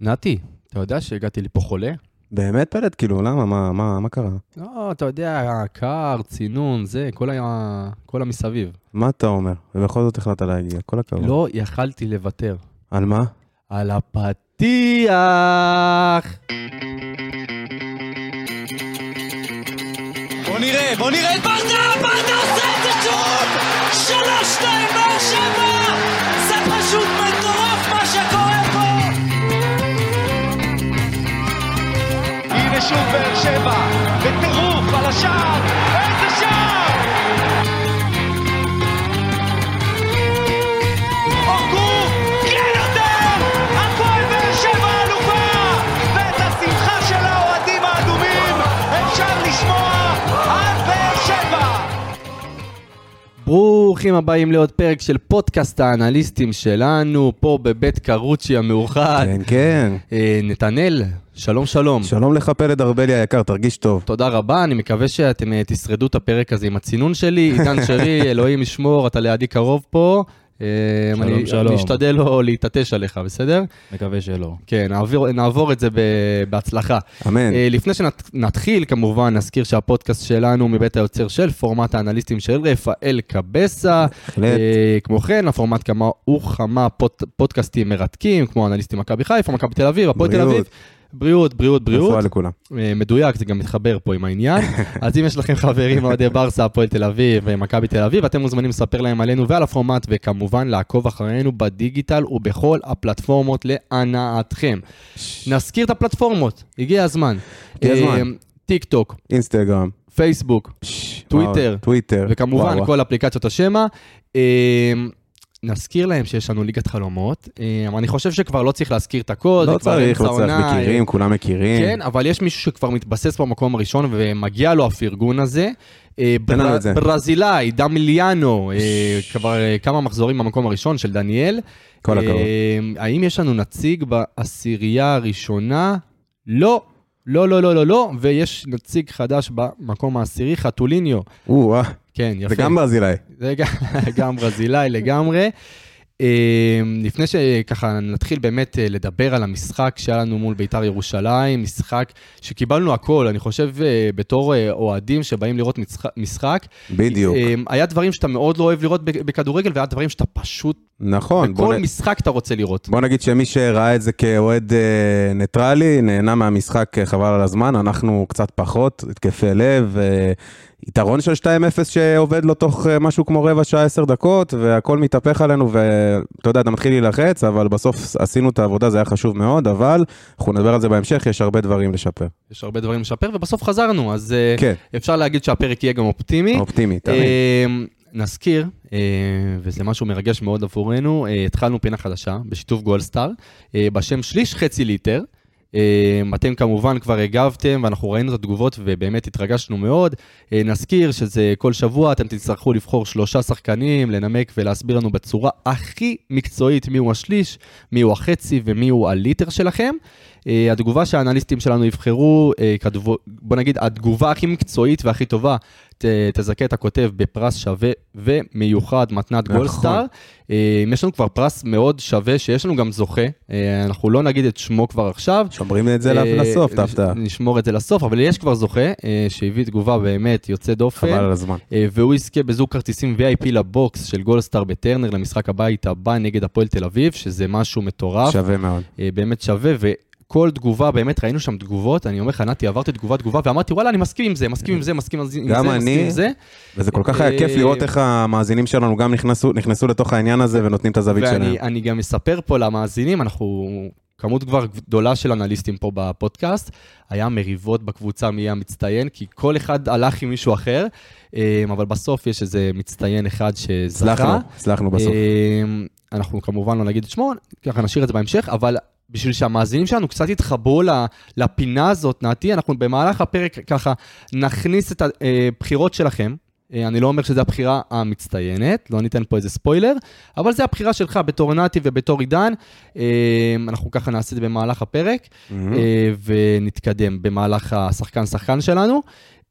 נתי, אתה יודע שהגעתי לפה חולה? באמת פלט? כאילו, למה? מה, מה, מה קרה? לא, אתה יודע, קר, צינון, זה, כל, ה... כל המסביב. מה אתה אומר? ובכל זאת החלטת להגיע, כל הכבוד. לא יכלתי לוותר. על מה? על הפתיח! בוא נראה, בוא נראה את ברדה, ברדה עושה את זה שוב! שלוש, שתיים, באר שבע! שוב באר שבע, בטירוף על השער! ברוכים הבאים לעוד פרק של פודקאסט האנליסטים שלנו, פה בבית קרוצ'י המאוחד. כן, כן. אה, נתנאל, שלום שלום. שלום לך פלד ארבלי היקר, תרגיש טוב. תודה רבה, אני מקווה שאתם אה, תשרדו את הפרק הזה עם הצינון שלי. עידן שרי, אלוהים ישמור, אתה לידי קרוב פה. אה, שלום, אני, שלום. אני אשתדל לא להתעטש עליך, בסדר? מקווה שלא. כן, נעבור, נעבור את זה ב- בהצלחה. אמן. אה, לפני שנתחיל, כמובן, נזכיר שהפודקאסט שלנו מבית היוצר של פורמט האנליסטים של רפאל קבסה. בהחלט. אה, כמו כן, הפורמט כמה וכמה פוד, פודקאסטים מרתקים, כמו אנליסטים מכבי חיפה, מכבי תל אביב, הפועל תל. אביב. בריאות, בריאות, בריאות. רפואה לכולם. אה, מדויק, זה גם מתחבר פה עם העניין. אז אם יש לכם חברים אוהדי ברסה, הפועל תל אביב ומכבי תל אביב, אתם מוזמנים לספר להם עלינו ועל הפורמט, וכמובן לעקוב אחרינו בדיגיטל ובכל הפלטפורמות להנאתכם. נזכיר את הפלטפורמות, הגיע הזמן. הגיע הזמן. אה, טיק טוק, אינסטגרם. פייסבוק, טוויטר. טוויטר. וכמובן כל אפליקציות השמע. אה, נזכיר להם שיש לנו ליגת חלומות, אה, אבל אני חושב שכבר לא צריך להזכיר את הכל, לא כבר צריך, לא צריך, עונה, מכירים, כולם מכירים. כן, אבל יש מישהו שכבר מתבסס במקום הראשון ומגיע לו הפרגון הזה. אה, בר-. ברזילאי, דמיליאנו, אה, כבר אה, כמה מחזורים במקום הראשון של דניאל. כל הכבוד. אה, האם יש לנו נציג בעשירייה הראשונה? לא. לא, לא, לא, לא, לא, ויש נציג חדש במקום העשירי, חתוליניו. או, אה, כן, יפה. וגם ברזילאי. זה גם, גם ברזילאי לגמרי. אה, לפני שככה נתחיל באמת אה, לדבר על המשחק שהיה לנו מול בית"ר ירושלים, משחק שקיבלנו הכל, אני חושב אה, בתור אוהדים שבאים לראות משחק, בדיוק. היה דברים שאתה מאוד לא אוהב לראות בכדורגל, והיה דברים שאתה פשוט, נכון. בכל נ- משחק אתה רוצה לראות. בוא נגיד שמי שראה את זה כאוהד ניטרלי, נהנה מהמשחק חבל על הזמן, אנחנו קצת פחות, התקפי לב, יתרון של 2-0 שעובד לו תוך אה, משהו כמו רבע שעה, 10 דקות, והכל מתהפך עלינו, ואתה יודע, אתה מתחיל להילחץ, אבל בסוף עשינו את העבודה, זה היה חשוב מאוד, אבל אנחנו נדבר על זה בהמשך, יש הרבה דברים לשפר. יש הרבה דברים לשפר, ובסוף חזרנו, אז אה, כן, אפשר להגיד שהפרק יהיה גם אופטימי. אופטימי, תמיד. אה, נזכיר, וזה משהו מרגש מאוד עבורנו, התחלנו פינה חדשה בשיתוף גולדסטאר, בשם שליש חצי ליטר. אה, אתם כמובן כבר הגבתם ואנחנו ראינו את התגובות ובאמת התרגשנו מאוד. אה, נזכיר שזה כל שבוע אתם תצטרכו לבחור שלושה שחקנים, לנמק ולהסביר לנו בצורה הכי מקצועית מיהו השליש, מיהו החצי ומיהו הליטר שלכם. אה, התגובה שהאנליסטים שלנו יבחרו, אה, כתבו- בוא נגיד, התגובה הכי מקצועית והכי טובה, ת, תזכה את הכותב בפרס שווה ומיוחד מתנת נכון. גולדסטאר. אה, יש לנו כבר פרס מאוד שווה, שיש לנו גם זוכה, אנחנו לא נגיד את שמו כבר עכשיו. שומרים את זה לסוף, את ההפתעה. נשמור את זה לסוף, אבל יש כבר זוכה שהביא תגובה באמת יוצא דופן. חבל על הזמן. והוא יזכה בזוג כרטיסים VIP לבוקס של גולדסטאר בטרנר למשחק הבית הבא נגד הפועל תל אביב, שזה משהו מטורף. שווה מאוד. באמת שווה, וכל תגובה, באמת ראינו שם תגובות, אני אומר לך, נתי, עברתי תגובה תגובה, ואמרתי, וואלה, אני מסכים עם זה, מסכים עם זה, מסכים עם זה, גם מסכים אני. עם זה. וזה כל כך היה כיף אה, לראות איך המאזינים שלנו גם נכנסו, נכנסו לתוך העניין הזה ונותנים את הזווית שלהם. ואני אני גם אספר פה למאזינים, אנחנו כמות כבר גדולה של אנליסטים פה בפודקאסט, היה מריבות בקבוצה מי המצטיין, כי כל אחד הלך עם מישהו אחר, אה, אבל בסוף יש איזה מצטיין אחד שזכה. הצלחנו, הצלחנו בסוף. אה, אנחנו כמובן לא נגיד את שמו, ככה נשאיר את זה בהמשך, אבל בשביל שהמאזינים שלנו קצת יתחברו לפינה הזאת, נעתי, אנחנו במהלך הפרק ככה נכניס את הבחירות שלכם. אה, אני לא אומר שזו הבחירה המצטיינת, לא ניתן פה איזה ספוילר, אבל זו הבחירה שלך בתור נתי ובתור עידן. אה, אנחנו ככה נעשה את זה במהלך הפרק. אה, ונתקדם במהלך השחקן-שחקן שלנו.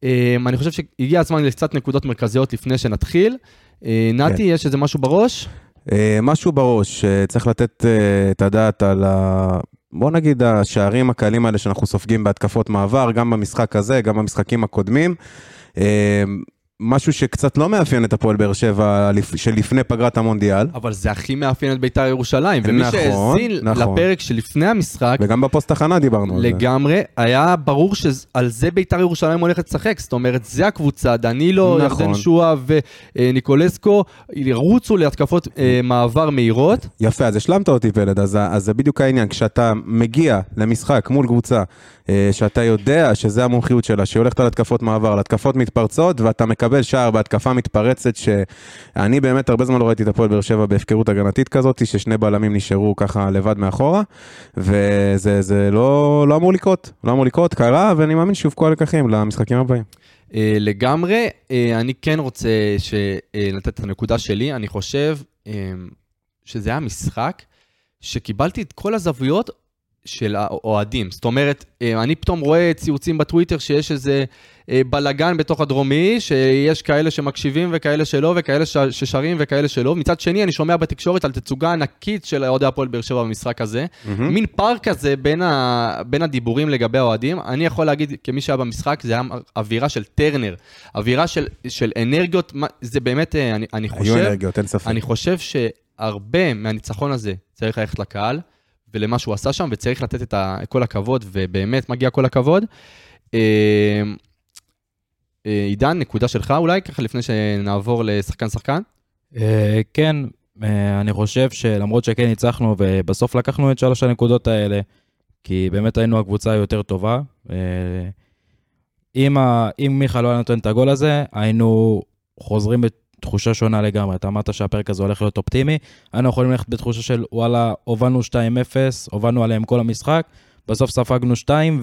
אה, אני חושב שהגיע הזמן לקצת נקודות מרכזיות לפני שנתחיל. אה, נתי, יש איזה משהו בראש? אה, משהו בראש, אה, צריך לתת אה, את הדעת על ה... בוא נגיד, השערים הקלים האלה שאנחנו סופגים בהתקפות מעבר, גם במשחק הזה, גם במשחקים הקודמים. משהו שקצת לא מאפיין את הפועל באר שבע לפ- שלפני פגרת המונדיאל, אבל זה הכי מאפיין את בית"ר ירושלים, ומי נכון, שהאזין נכון. לפרק שלפני המשחק, וגם בפוסט תחנה דיברנו על זה. לגמרי, היה ברור שעל זה בית"ר ירושלים הולכת לשחק, זאת אומרת, זה הקבוצה, דנילו, נכון. ירדן שואה וניקולסקו, ירוצו להתקפות אה, מעבר מהירות. יפה, אז השלמת אותי פלד, אז, אז זה בדיוק העניין. כשאתה מגיע למשחק מול קבוצה, אה, שאתה יודע שזה המומחיות שלה, שהיא הולכת על התקפות מעבר, על התקפות מתפרצות, ואתה מקבל שער בהתקפה מתפרצת, שאני באמת הרבה זמן לא ראיתי את הפועל באר שבע בהפקרות הגנתית כזאת, ששני בלמים נשארו ככה לבד מאחורה, וזה זה לא, לא אמור לקרות, לא אמור לקרות, קרה, ואני מאמין שיופקו הלקחים למשחקים הבאים. אה, לגמרי, אה, אני כן רוצה ש- אה, לתת את הנקודה שלי, אני חושב שזה היה משחק שקיבלתי את כל הזוויות של האוהדים. זאת אומרת, אה, אני פתאום רואה ציוצים בטוויטר שיש איזה אה, בלגן בתוך הדרומי, שיש כאלה שמקשיבים וכאלה שלא, וכאלה ש- ששרים וכאלה שלא. מצד שני, אני שומע בתקשורת על תצוגה ענקית של אוהדי הפועל באר שבע במשחק הזה. מין פער כזה בין, ה... בין הדיבורים לגבי האוהדים. אני יכול להגיד, כמי שהיה במשחק, זה היה אווירה של טרנר, אווירה של, של אנרגיות, זה באמת, אה, אני, אני היו חושב, אנרגיות, אין ספק. אני חושב שהרבה מהניצחון הזה צריך ללכת לקהל, ולמה שהוא עשה שם, וצריך לתת את. כל הכבוד, ובאמת מגיע כל הכבוד. אה, אה, עידן, נקודה שלך אולי, ככה לפני שנעבור לשחקן-שחקן? אה, כן, אה, אני חושב שלמרות שכן ניצחנו ובסוף לקחנו את שלוש הנקודות האלה, כי באמת היינו הקבוצה היותר טובה. אם. אם מיכה לא היה נותן את הגול הזה, היינו חוזרים בתחושה שונה לגמרי. אתה אמרת שהפרק הזה הולך להיות אופטימי, היינו יכולים ללכת בתחושה של וואלה, הובלנו 2-0, הובלנו עליהם כל המשחק, בסוף ספגנו 2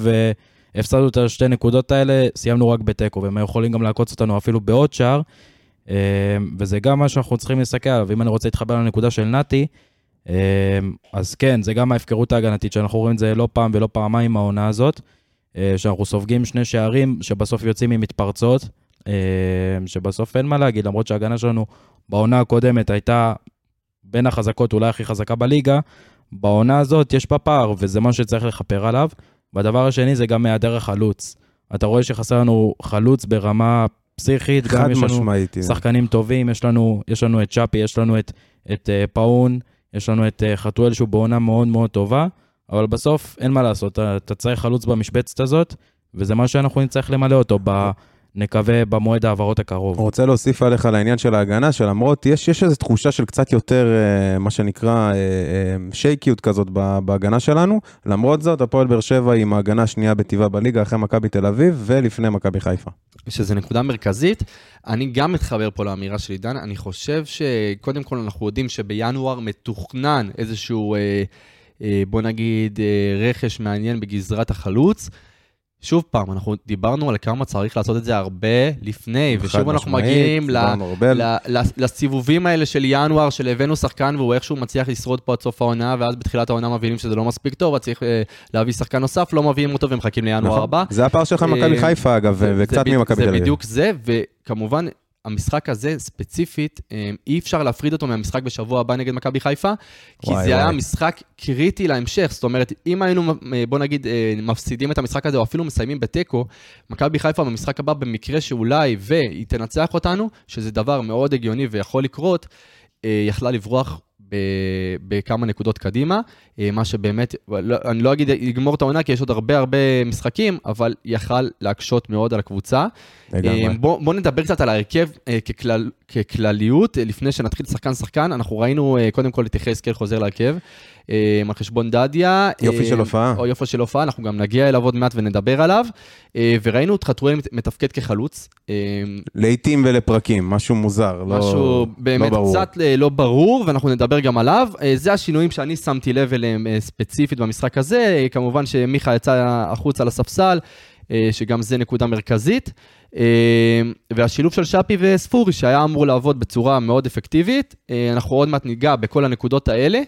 והפסדנו את השתי נקודות האלה, סיימנו רק בתיקו, והם יכולים גם לעקוץ אותנו אפילו בעוד שער. אה, וזה גם מה שאנחנו צריכים להסתכל עליו. אם אני רוצה להתחבר לנקודה של נתי, אה, אז כן, זה גם ההפקרות ההגנתית, שאנחנו רואים את זה לא פעם ולא פעמיים העונה הזאת, אה, שאנחנו סופגים שני שערים שבסוף יוצאים ממתפרצות, אה, שבסוף אין מה להגיד, למרות שההגנה שלנו בעונה הקודמת הייתה בין החזקות, אולי הכי חזקה בליגה, בעונה הזאת יש בה פער, וזה מה שצריך לכפר עליו. והדבר השני זה גם מהיעדר החלוץ. אתה רואה שחסר לנו חלוץ ברמה פסיכית, חד גם יש לנו משמעית. שחקנים טובים, יש לנו, יש לנו את צ'אפי, יש לנו את, את uh, פאון, יש לנו את uh, חתואל שהוא בעונה מאוד מאוד טובה, אבל בסוף אין מה לעשות, אתה, אתה צריך חלוץ במשבצת הזאת, וזה מה שאנחנו נצטרך למלא אותו, ב, נקווה במועד ההעברות הקרוב. רוצה להוסיף עליך לעניין של ההגנה, שלמרות, יש, יש איזו תחושה של קצת יותר, אה, מה שנקרא, אה, אה, שייקיות כזאת ב- בהגנה שלנו. למרות זאת, הפועל באר שבע עם ההגנה השנייה בטבעה בליגה, אחרי מכבי תל אביב ולפני מכבי חיפה. שזה נקודה מרכזית. אני גם מתחבר פה לאמירה של עידן, אני חושב שקודם כל אנחנו יודעים שבינואר מתוכנן איזשהו, אה, אה, בוא נגיד, אה, רכש מעניין בגזרת החלוץ. שוב פעם, אנחנו דיברנו על כמה צריך לעשות את זה הרבה לפני, ושוב אנחנו משמעית, מגיעים ל. ל, ל, לסיבובים האלה של ינואר, של הבאנו שחקן והוא איכשהו מצליח לשרוד פה עד סוף העונה, ואז בתחילת העונה מבינים שזה לא מספיק טוב, אז צריך אה, להביא שחקן נוסף, לא מביאים אותו ומחכים לינואר נכון. הבא. זה הפער שלך ממכבי אה, חיפה, אגב, זה- וקצת זה ממכבי תל זה אביב. בדיוק זה, וכמובן, המשחק הזה ספציפית, אה, אי אפשר להפריד אותו מהמשחק בשבוע הבא נגד מכבי חיפה, כי וואי, זה היה וואי. משחק קריטי להמשך. זאת אומרת, אם היינו, אה, בוא נגיד, אה, מפסידים את המשחק הזה, או אפילו מסיימים בתיקו, מכבי חיפה במשחק הבא, במקרה שאולי והיא תנצח אותנו, שזה דבר מאוד הגיוני ויכול לקרות, יכלה לברוח בכמה נקודות קדימה, אה, מה שבאמת, לא- אני לא אגיד יגמור את העונה, כי יש עוד הרבה הרבה משחקים, אבל יכל להקשות מאוד על הקבוצה. אה, בוא, בוא נדבר קצת על ההרכב אה, ככלל, ככלליות, לפני שנתחיל שחקן-שחקן. אנחנו ראינו קודם כל את יחזקאל חוזר להרכב, על חשבון דדיה. יופי של הופעה. או יופי של הופעה, אנחנו גם נגיע אליו עוד מעט ונדבר עליו. וראינו את חתואל מת- מתפקד כחלוץ. לעיתים ולפרקים, משהו מוזר, לא משהו באמת לא ברור. קצת אה, לא ברור, ואנחנו נדבר גם עליו. אה, זה השינויים שאני שמתי לב אליהם אה, ספציפית במשחק הזה. אה, כמובן שמיכה יצא החוצה לספסל, שגם זה נקודה מרכזית. והשילוב של שפי וספורי, שהיה אמור לעבוד בצורה מאוד אפקטיבית. אנחנו עוד מעט ניגע בכל הנקודות האלה.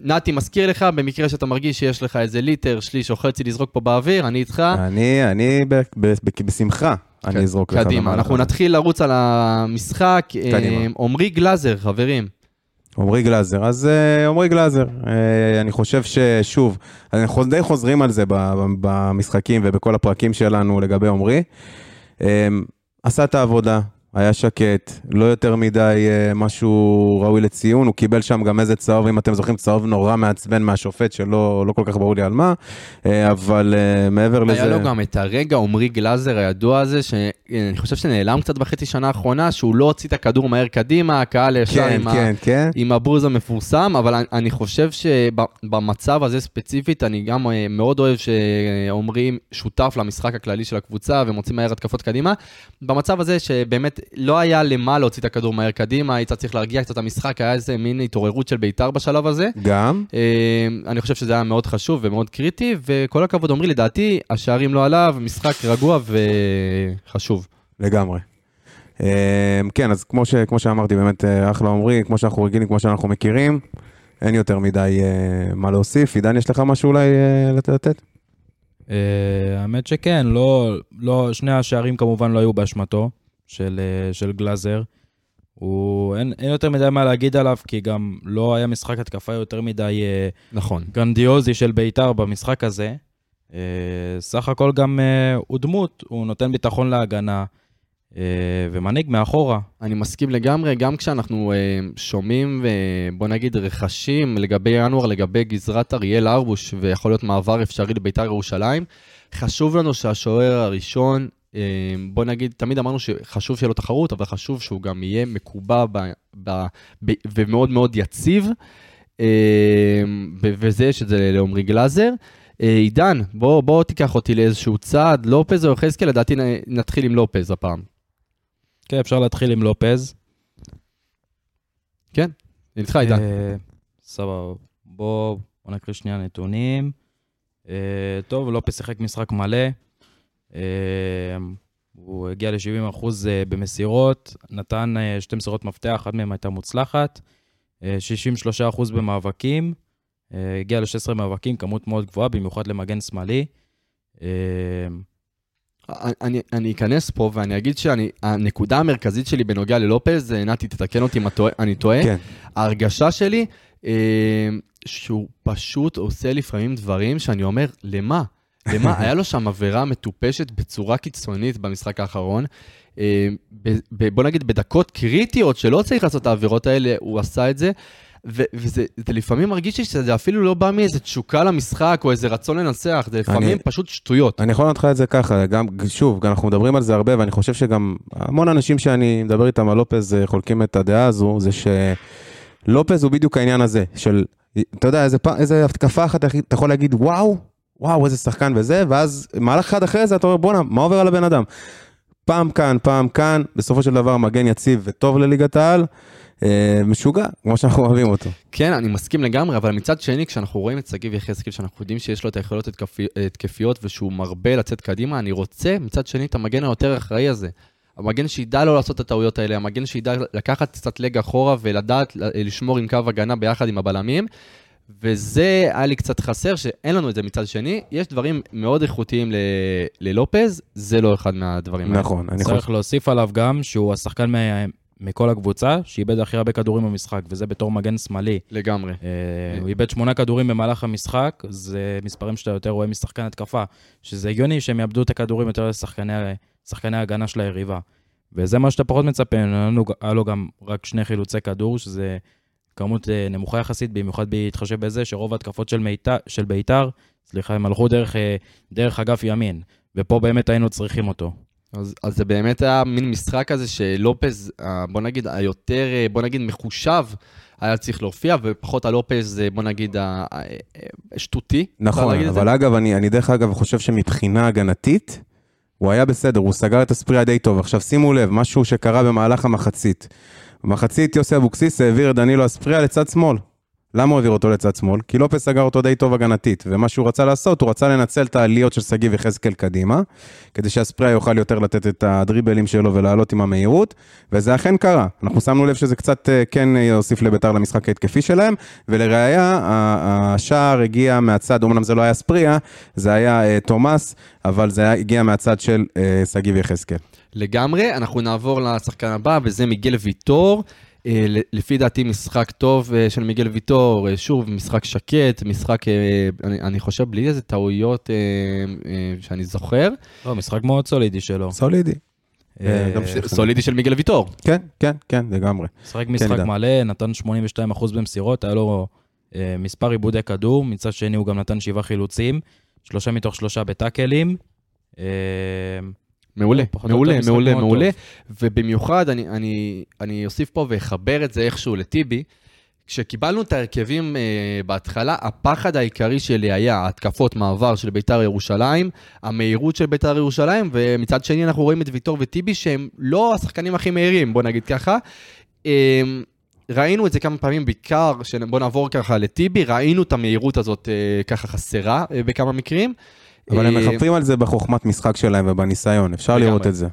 נתי, מזכיר לך, במקרה שאתה מרגיש שיש לך איזה ליטר, שליש או חצי לזרוק פה באוויר, אני איתך. אני, אני ב- ב- ב- בשמחה, אני אזרוק לך. קדימה, אנחנו. נתחיל לרוץ על המשחק. קדימה. עמרי גלאזר, חברים. עמרי גלאזר. אז אה, עמרי גלאזר, אה, אני חושב ששוב, אנחנו די חוזרים על זה במשחקים ובכל הפרקים שלנו לגבי עמרי. אה, עשה את העבודה, היה שקט, לא יותר מדי אה, משהו ראוי לציון, הוא קיבל שם גם איזה צהוב, אם אתם זוכרים, צהוב נורא מעצבן מהשופט, שלא לא כל כך ברור לי על מה, אה, אבל אה, מעבר לזה... היה לו גם את הרגע עמרי גלאזר הידוע הזה, שאני חושב שנעלם קצת בחצי שנה האחרונה, שהוא לא הוציא את הכדור מהר קדימה, הקהל ישר כן, עם, כן, כן. עם הבוז המפורסם, אבל אני, אני חושב שבמצב הזה ספציפית, אני גם מאוד אוהב שעומרי שותף למשחק הכללי של הקבוצה ומוציא מהר התקפות קדימה. במצב הזה שבאמת לא היה למה להוציא את הכדור מהר קדימה, היית צריך להרגיע קצת את המשחק, היה איזה מין התעוררות של בית"ר בשלב הזה. גם, אה, אני חושב שזה היה מאוד חשוב ומאוד קריטי, וכל הכבוד, עמרי, לדעתי, השערים לא עליו, משחק רגוע וחשוב. לגמרי. אה, כן, אז כמו, ש, כמו שאמרתי, באמת אה, אחלה עמרי, כמו שאנחנו רגילים, כמו שאנחנו מכירים, אין יותר מדי אה, מה להוסיף. עידן, יש לך משהו אולי אה, לת- לתת? האמת שכן, לא, לא, שני השערים כמובן לא היו באשמתו של, אה, של גלאזר. הוא, אין, אין יותר מדי מה להגיד עליו, כי גם לא היה משחק התקפה יותר מדי אה, נכון. גרנדיוזי של בית"ר במשחק הזה. אה, סך הכל גם הוא דמות, הוא נותן ביטחון להגנה ומנהיג מאחורה. אני מסכים לגמרי, גם כשאנחנו שומעים, בוא נגיד, רכשים לגבי ינואר, לגבי גזרת אריאל הרבוש, ויכול להיות מעבר אפשרי לביתר ירושלים, חשוב לנו שהשוער הראשון, בוא נגיד, תמיד אמרנו שחשוב שיהיה לו תחרות, אבל חשוב שהוא גם יהיה מקובע ב, ב, ב, ומאוד מאוד יציב, ו- וזה יש את זה לעומרי גלאזר. אה, עידן, בוא, בוא תיקח אותי לאיזשהו צעד, לופז או יחזקאל, לדעתי נתחיל עם לופז הפעם. כן, אפשר להתחיל עם לופז. כן, איתך עידן. אה, סבבה. בוא, בוא נקריא שנייה נתונים. אה, טוב, לופס שיחק משחק מלא. אה, הוא הגיע ל-70% במסירות, נתן אה, שתי מסירות מפתח, אחת מהן הייתה מוצלחת. אה, 63% במאבקים, אה, הגיע ל-16 מאבקים, כמות מאוד גבוהה, במיוחד למגן שמאלי. אה, אני, אני אכנס פה ואני אגיד שהנקודה המרכזית שלי בנוגע ללופז, אה, נתי, תתקן אותי אם אני טועה, כן. ההרגשה שלי אה, שהוא פשוט עושה לפעמים דברים שאני אומר, למה? למה? היה לו שם עבירה מטופשת בצורה קיצונית במשחק האחרון. אה, ב- בוא נגיד בדקות קריטיות שלא צריך לעשות את העבירות האלה, הוא עשה את זה. ו- וזה זה לפעמים מרגיש לי שזה אפילו לא בא מאיזה תשוקה למשחק או איזה רצון לנצח, זה לפעמים אני- פשוט שטויות. אני יכול לך את זה ככה, גם, שוב, גם אנחנו מדברים על זה הרבה, ואני חושב שגם המון אנשים שאני מדבר איתם על לופז אה, חולקים את הדעה הזו, זה שלופז הוא בדיוק העניין הזה, של, אתה יודע, איזה, פ- איזה התקפה אחת אתה יכול להגיד, וואו, וואו, איזה שחקן וזה, ואז מהלך אחד אחרי זה אתה אומר, בואנה, מה עובר על הבן אדם? פעם כאן, פעם כאן, בסופו של דבר מגן יציב וטוב לליגת העל, אה, משוגע, כמו שאנחנו אוהבים אותו. כן, אני מסכים לגמרי, אבל מצד שני, כשאנחנו רואים את שגיב יחזקאל, שאנחנו יודעים שיש לו את היכולות התקפי- התקפיות ושהוא מרבה לצאת קדימה, אני רוצה מצד שני את המגן היותר אחראי הזה. המגן שידע לא לעשות את הטעויות האלה, המגן שידע לקחת קצת לג אחורה ולדעת ל- לשמור עם קו הגנה ביחד עם הבלמים. וזה היה לי קצת חסר, שאין לנו את זה מצד שני. יש דברים מאוד איכותיים ל- ללופז, זה לא אחד מהדברים האלה. נכון, אני חושב, צריך להוסיף עליו גם שהוא השחקן מה- מכל הקבוצה, שאיבד הכי הרבה כדורים במשחק, וזה בתור מגן שמאלי. לגמרי. אה, הוא איבד שמונה כדורים במהלך המשחק, זה מספרים שאתה יותר רואה משחקן התקפה, שזה הגיוני שהם יאבדו את הכדורים יותר לשחקני שחקני ההגנה של היריבה. וזה מה שאתה פחות מצפה, היה לו גם רק שני חילוצי כדור, שזה כמות אה, נמוכה יחסית, במיוחד בהתחשב בזה שרוב ההתקפות של, מיתר, של ביתר, סליחה, הם הלכו דרך, אה, דרך אגף ימין, ופה באמת היינו צריכים אותו. אז, אז זה באמת היה מין משחק כזה שלופז, אה, בוא נגיד, היותר, בוא נגיד, מחושב, היה צריך להופיע, ופחות הלופז, בוא נגיד, ה- ה- ה- שטותי. אפשר נכון? אבל אגב, אני, אני דרך אגב חושב שמבחינה הגנתית, הוא היה בסדר, הוא סגר את הספרייה די טוב. עכשיו שימו לב, משהו שקרה במהלך המחצית. במחצית יוסי אבוקסיס העביר את דנילו אספריה לצד שמאל. למה הוא העביר אותו לצד שמאל? כי לופס סגר אותו די טוב הגנתית, ומה שהוא רצה לעשות, הוא רצה לנצל את העליות של שגיב יחזקאל קדימה, כדי שאספריה יוכל יותר לתת את הדריבלים שלו ולעלות עם המהירות, וזה אכן קרה. אנחנו שמנו לב שזה קצת אה, כן יוסיף לביתר למשחק ההתקפי שלהם, ולראיה, השער הגיע מהצד, אמנם זה לא היה אספריה, זה היה אה, תומאס, אבל זה הגיע מהצד של אה, שגיב יחזקאל. לגמרי, אנחנו נעבור לשחקן הבא, וזה מיגל ויטור. אה, לפי דעתי משחק טוב אה, של מיגל ויטור, אה, שוב, משחק שקט, משחק, אני, אני חושב, בלי איזה טעויות שאני זוכר. לא, משחק מאוד סולידי שלו. סולידי. סולידי של מיגל ויטור. כן, כן, כן, לגמרי. משחק משחק עידן. מלא, נתן 82% במסירות, היה לו מספר עיבודי כדור, מצד שני הוא גם נתן שבעה חילוצים, שלושה מתוך שלושה בטאקלים. מעולה, מעולה, מעולה, מעולה. ובמיוחד, אני, אני, אני אוסיף פה ואחבר את זה איכשהו לטיבי. כשקיבלנו את ההרכבים אה, בהתחלה, הפחד העיקרי שלי היה ההתקפות מעבר של ביתר ירושלים, המהירות של ביתר ירושלים, ומצד שני אנחנו רואים את ויטור וטיבי שהם לא השחקנים הכי מהירים, בוא נגיד ככה. אה, ראינו את זה כמה פעמים, בעיקר, בוא נעבור ככה לטיבי, ראינו את המהירות הזאת אה, ככה חסרה אה, בכמה מקרים. אבל הם אה, מחפים על זה בחוכמת משחק שלהם ובניסיון, אפשר לגמרי. לראות את זה.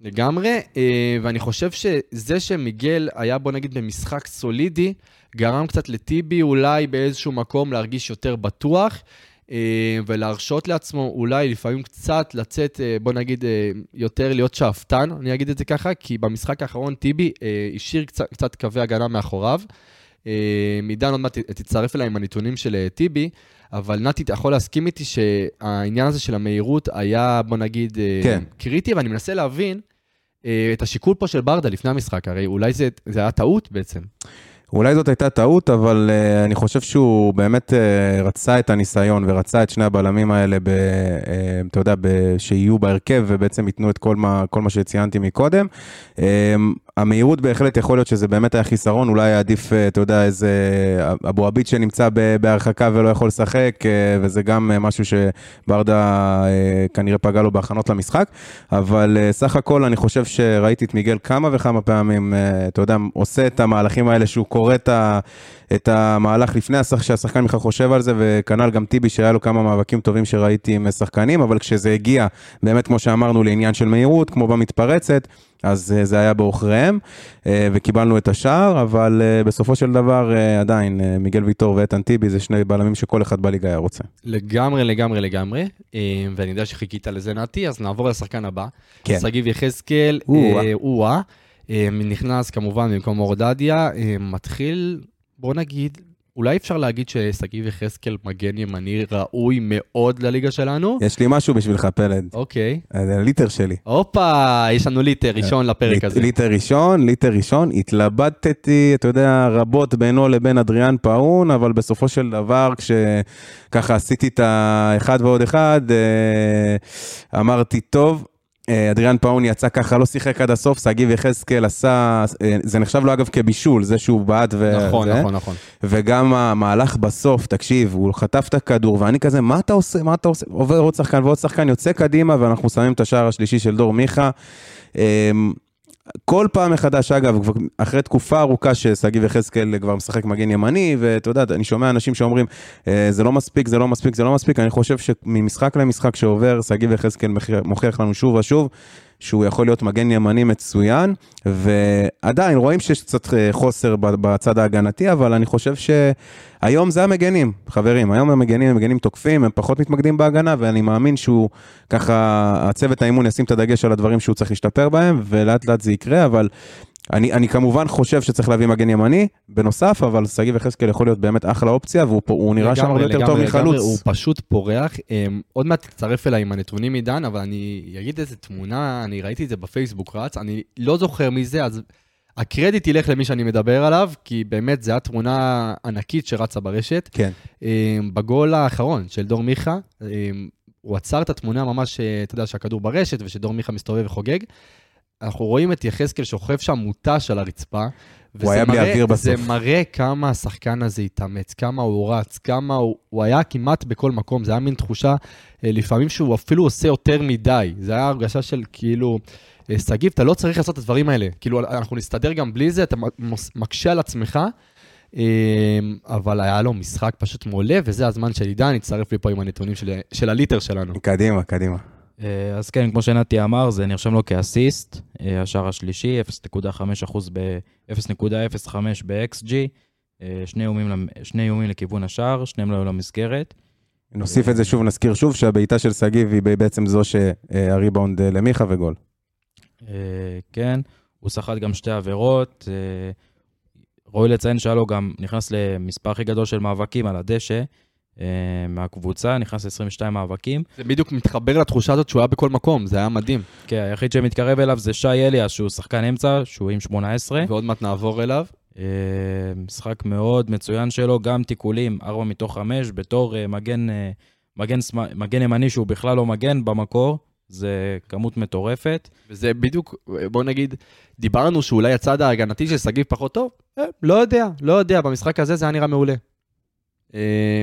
לגמרי, אה, ואני חושב שזה שמיגל היה, בוא נגיד, במשחק סולידי, גרם קצת לטיבי אולי באיזשהו מקום להרגיש יותר בטוח, אה, ולהרשות לעצמו אולי לפעמים קצת לצאת, בוא נגיד, יותר להיות שאפתן, אני אגיד את זה ככה, כי במשחק האחרון טיבי השאיר קצת, קצת קווי הגנה מאחוריו. עידן עוד מעט תצטרף אליי עם הנתונים של טיבי, אבל נתי, אתה יכול להסכים איתי שהעניין הזה של המהירות היה, בוא נגיד, אה, כן. קריטי, ואני מנסה להבין אה, את השיקול פה של ברדה לפני המשחק, הרי אולי זה, זה היה טעות בעצם. אולי זאת הייתה טעות, אבל uh, אני חושב שהוא באמת uh, רצה את הניסיון ורצה את שני הבלמים האלה, ב, uh, אתה יודע, ב, שיהיו בהרכב ובעצם ייתנו את כל מה, כל מה שציינתי מקודם. Um, המהירות בהחלט יכול להיות שזה באמת היה חיסרון, אולי עדיף, uh, אתה יודע, איזה אבו עביד שנמצא בהרחקה ולא יכול לשחק, uh, וזה גם משהו שברדה כנראה פגע לו בהכנות למשחק, אבל סך הכל אני חושב שראיתי את מיגל כמה וכמה פעמים, אתה יודע, עושה את המהלכים האלה שהוא קורא את, ה, את המהלך לפני השח, שהשחקן בכלל חושב על זה, וכנ"ל גם טיבי שהיה לו כמה מאבקים טובים שראיתי עם שחקנים, אבל כשזה הגיע, באמת כמו שאמרנו, לעניין של מהירות, כמו במתפרצת, אז uh, זה היה בעוכריהם, uh, וקיבלנו את השער, אבל uh, בסופו של דבר עדיין, מיגל ויטור ואיתן טיבי זה שני בלמים שכל אחד בליגה היה רוצה. לגמרי, לגמרי, לגמרי. אה, ואני יודע שחיכית לזה, נתי, אז נעבור לשחקן הבא. כן. שגיב יחזקאל. אה. אה, נכנס כמובן במקום אורדדיה, אה, מתחיל, בוא נגיד, אולי אפשר להגיד ששגיב יחזקאל מגן ימני ראוי מאוד לליגה שלנו? יש לי משהו בשבילך, פלד, אוקיי. זה הליטר שלי. הופה, יש לנו ליטר ראשון לפרק הזה. ליטר ראשון, ליטר ראשון, התלבטתי, אתה יודע, רבות בינו לבין אדריאן פאון, אבל בסופו של דבר, כשככה עשיתי את האחד ועוד אחד, אה, אמרתי, טוב, אדריאן פאון יצא ככה, לא שיחק עד הסוף, שגיב יחזקאל עשה, אה, זה נחשב לו אגב כבישול, זה שהוא בעט ו... נכון, זה. נכון, נכון. וגם המהלך בסוף, תקשיב, הוא חטף את הכדור, ואני כזה, מה אתה עושה, מה אתה עושה? עובר עוד שחקן ועוד שחקן, יוצא קדימה, ואנחנו שמים את השער השלישי של דור מיכה. כל פעם מחדש, אגב, אחרי תקופה ארוכה ששגיב יחזקאל כבר משחק מגן ימני, ואתה יודע, אני שומע אנשים שאומרים, "אה, זה לא מספיק, זה לא מספיק, זה לא מספיק, אני חושב שממשחק למשחק שעובר, שגיב יחזקאל מוכיח לנו שוב ושוב. שהוא יכול להיות מגן ימני מצוין, ועדיין רואים שיש קצת אה, חוסר בצד ההגנתי, אבל אני חושב שהיום זה המגנים, חברים, היום המגנים הם מגנים תוקפים, הם פחות מתמקדים בהגנה, ואני מאמין שהוא, ככה, הצוות האימון ישים את הדגש על הדברים שהוא צריך להשתפר בהם, ולאט לאט זה יקרה, אבל אני, אני כמובן חושב שצריך להביא מגן ימני, בנוסף, אבל שגיב יחזקאל יכול להיות באמת אחלה אופציה, והוא פה- נראה שם לגמרי, הרבה יותר טוב מחלוץ. הוא פשוט פורח. אמ, עוד מעט תצטרף אליי עם הנתונים עידן, אבל אני אגיד איזה תמונה, אני ראיתי את זה בפייסבוק רץ, אני לא זוכר מי זה, אז הקרדיט ילך למי שאני מדבר עליו, כי באמת זו הייתה תמונה ענקית שרצה ברשת. כן. אמ, בגול האחרון של דור מיכה, אמ, הוא עצר את התמונה ממש, אה, אתה יודע, שהכדור ברשת ושדור מיכה מסתובב וחוגג. אנחנו רואים את יחזקאל שוכב שם מוטש על הרצפה. וזה היה בלי אוויר זה בסוף. מראה כמה השחקן הזה התאמץ, כמה הוא רץ, כמה הוא, הוא היה כמעט בכל מקום. זה היה מין תחושה, אה, לפעמים שהוא אפילו עושה יותר מדי. זה היה הרגשה של כאילו, אה, שגיב, אתה לא צריך לעשות את הדברים האלה. כאילו, אנחנו נסתדר גם בלי זה, אתה מקשה על עצמך. אה, אבל היה לו משחק פשוט מעולה, וזה הזמן של עידן, הצטרף לי פה עם הנתונים של, של הליטר שלנו. קדימה, קדימה. אה, אז כן, כמו שנתי אמר, זה נרשם לו כאסיסט, אה, השער השלישי, 0.5% ב... 0.05 ב-XG, אה, שני איומים שני איומים לכיוון השער, שניהם לא היו למסגרת. נוסיף את זה שוב, נזכיר שוב שהבעיטה של שגיב היא בעצם זו שהריבאונד למיכה וגול. כן, הוא סחט גם שתי עבירות, ראוי לציין שהיה לו גם, נכנס למספר הכי גדול של מאבקים על הדשא מהקבוצה, נכנס ל-22 מאבקים. זה בדיוק מתחבר לתחושה הזאת שהוא היה בכל מקום, זה היה מדהים. כן, היחיד שמתקרב אליו זה שי אליאס, שהוא שחקן אמצע, שהוא עם 18. ועוד מעט נעבור אליו. אה, משחק מאוד מצוין שלו, גם תיקולים, 4 מתוך 5, בתור אה, מגן, אה, מגן, מגן ימני שהוא בכלל לא מגן במקור, זה כמות מטורפת. וזה בדיוק, בוא נגיד, דיברנו שאולי הצד ההגנתי של שגיב פחות טוב, אה, לא יודע, לא יודע, במשחק הזה זה היה נראה מעולה. אה,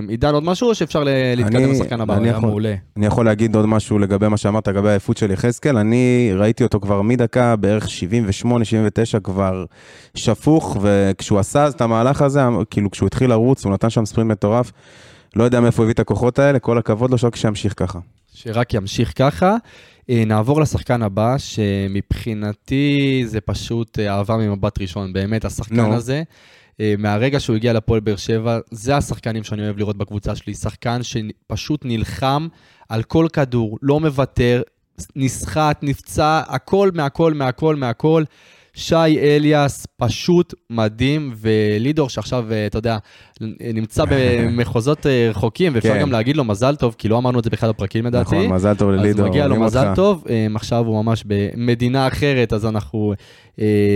עידן, עוד משהו או שאפשר להתקדם לשחקן הבא? אני היה יכול- מעולה. אני יכול להגיד עוד משהו לגבי מה שאמרת, לגבי העייפות של יחזקאל. אני ראיתי אותו כבר מדקה בערך 78-79 כבר שפוך, וכשהוא עשה את המהלך הזה, כאילו כשהוא התחיל לרוץ, הוא נתן שם ספרינט מטורף. לא יודע מאיפה הוא הביא את הכוחות האלה, כל הכבוד לו, שרק שימשיך ככה. שרק ימשיך ככה. אה, נעבור לשחקן הבא, שמבחינתי זה פשוט אה, אהבה ממבט ראשון, באמת, השחקן נו. הזה. אה, מהרגע שהוא הגיע לפועל באר שבע, זה השחקנים שאני אוהב לראות בקבוצה שלי. שחקן שפשוט נלחם על כל כדור, לא מוותר, נסחט, נפצע, הכל מהכל מהכל מהכל. שי אליאס, פשוט מדהים, ולידור שעכשיו, אה, אתה יודע, נמצא במחוזות אה, רחוקים, ואפשר כן. גם להגיד לו מזל טוב, כי לא אמרנו את זה באחד הפרקים לדעתי. נכון, מזל טוב ללידור. אז מגיע לו מזל אותך. טוב, אה, עכשיו הוא ממש במדינה אחרת, אז אנחנו...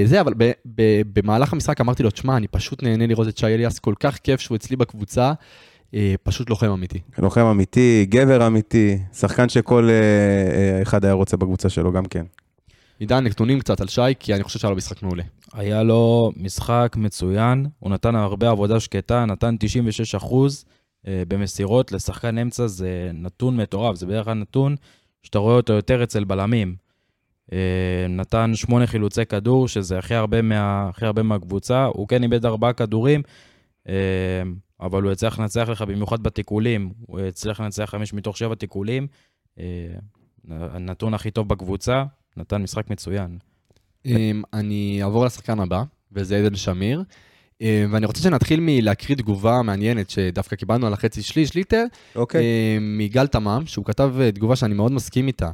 זה, אבל ב- ב- במהלך המשחק אמרתי לו, תשמע, אני פשוט נהנה לראות את שי אליאס, כל כך כיף שהוא אצלי בקבוצה, פשוט לוחם אמיתי. לוחם אמיתי, גבר אמיתי, שחקן שכל אחד היה רוצה בקבוצה שלו גם כן. עידן, נתונים קצת על שי, כי אני חושב שהיה לו משחק מעולה. היה לו משחק מצוין, הוא נתן הרבה עבודה שקטה, נתן 96 אחוז אה, במסירות לשחקן אמצע, זה נתון מטורף, זה בדרך כלל נתון שאתה רואה אותו יותר אצל בלמים. אה, נתן שמונה חילוצי כדור, שזה הכי הרבה, מה, הכי הרבה מהקבוצה, הוא כן איבד ארבעה כדורים, אה, אבל הוא הצליח לנצח לך במיוחד בתיקולים, הוא הצליח לנצח חמש מתוך שבע תיקולים, הנתון הכי טוב בקבוצה, נתן משחק מצוין. אמ, אני אעבור לשחקן הבא, וזה עדן שמיר. אמ, ואני רוצה שנתחיל מלהקריא תגובה מעניינת שדווקא קיבלנו על החצי שליש ליטר, אוקיי. אמ, מיגאל תמם, שהוא כתב אה, תגובה שאני מאוד מסכים איתה.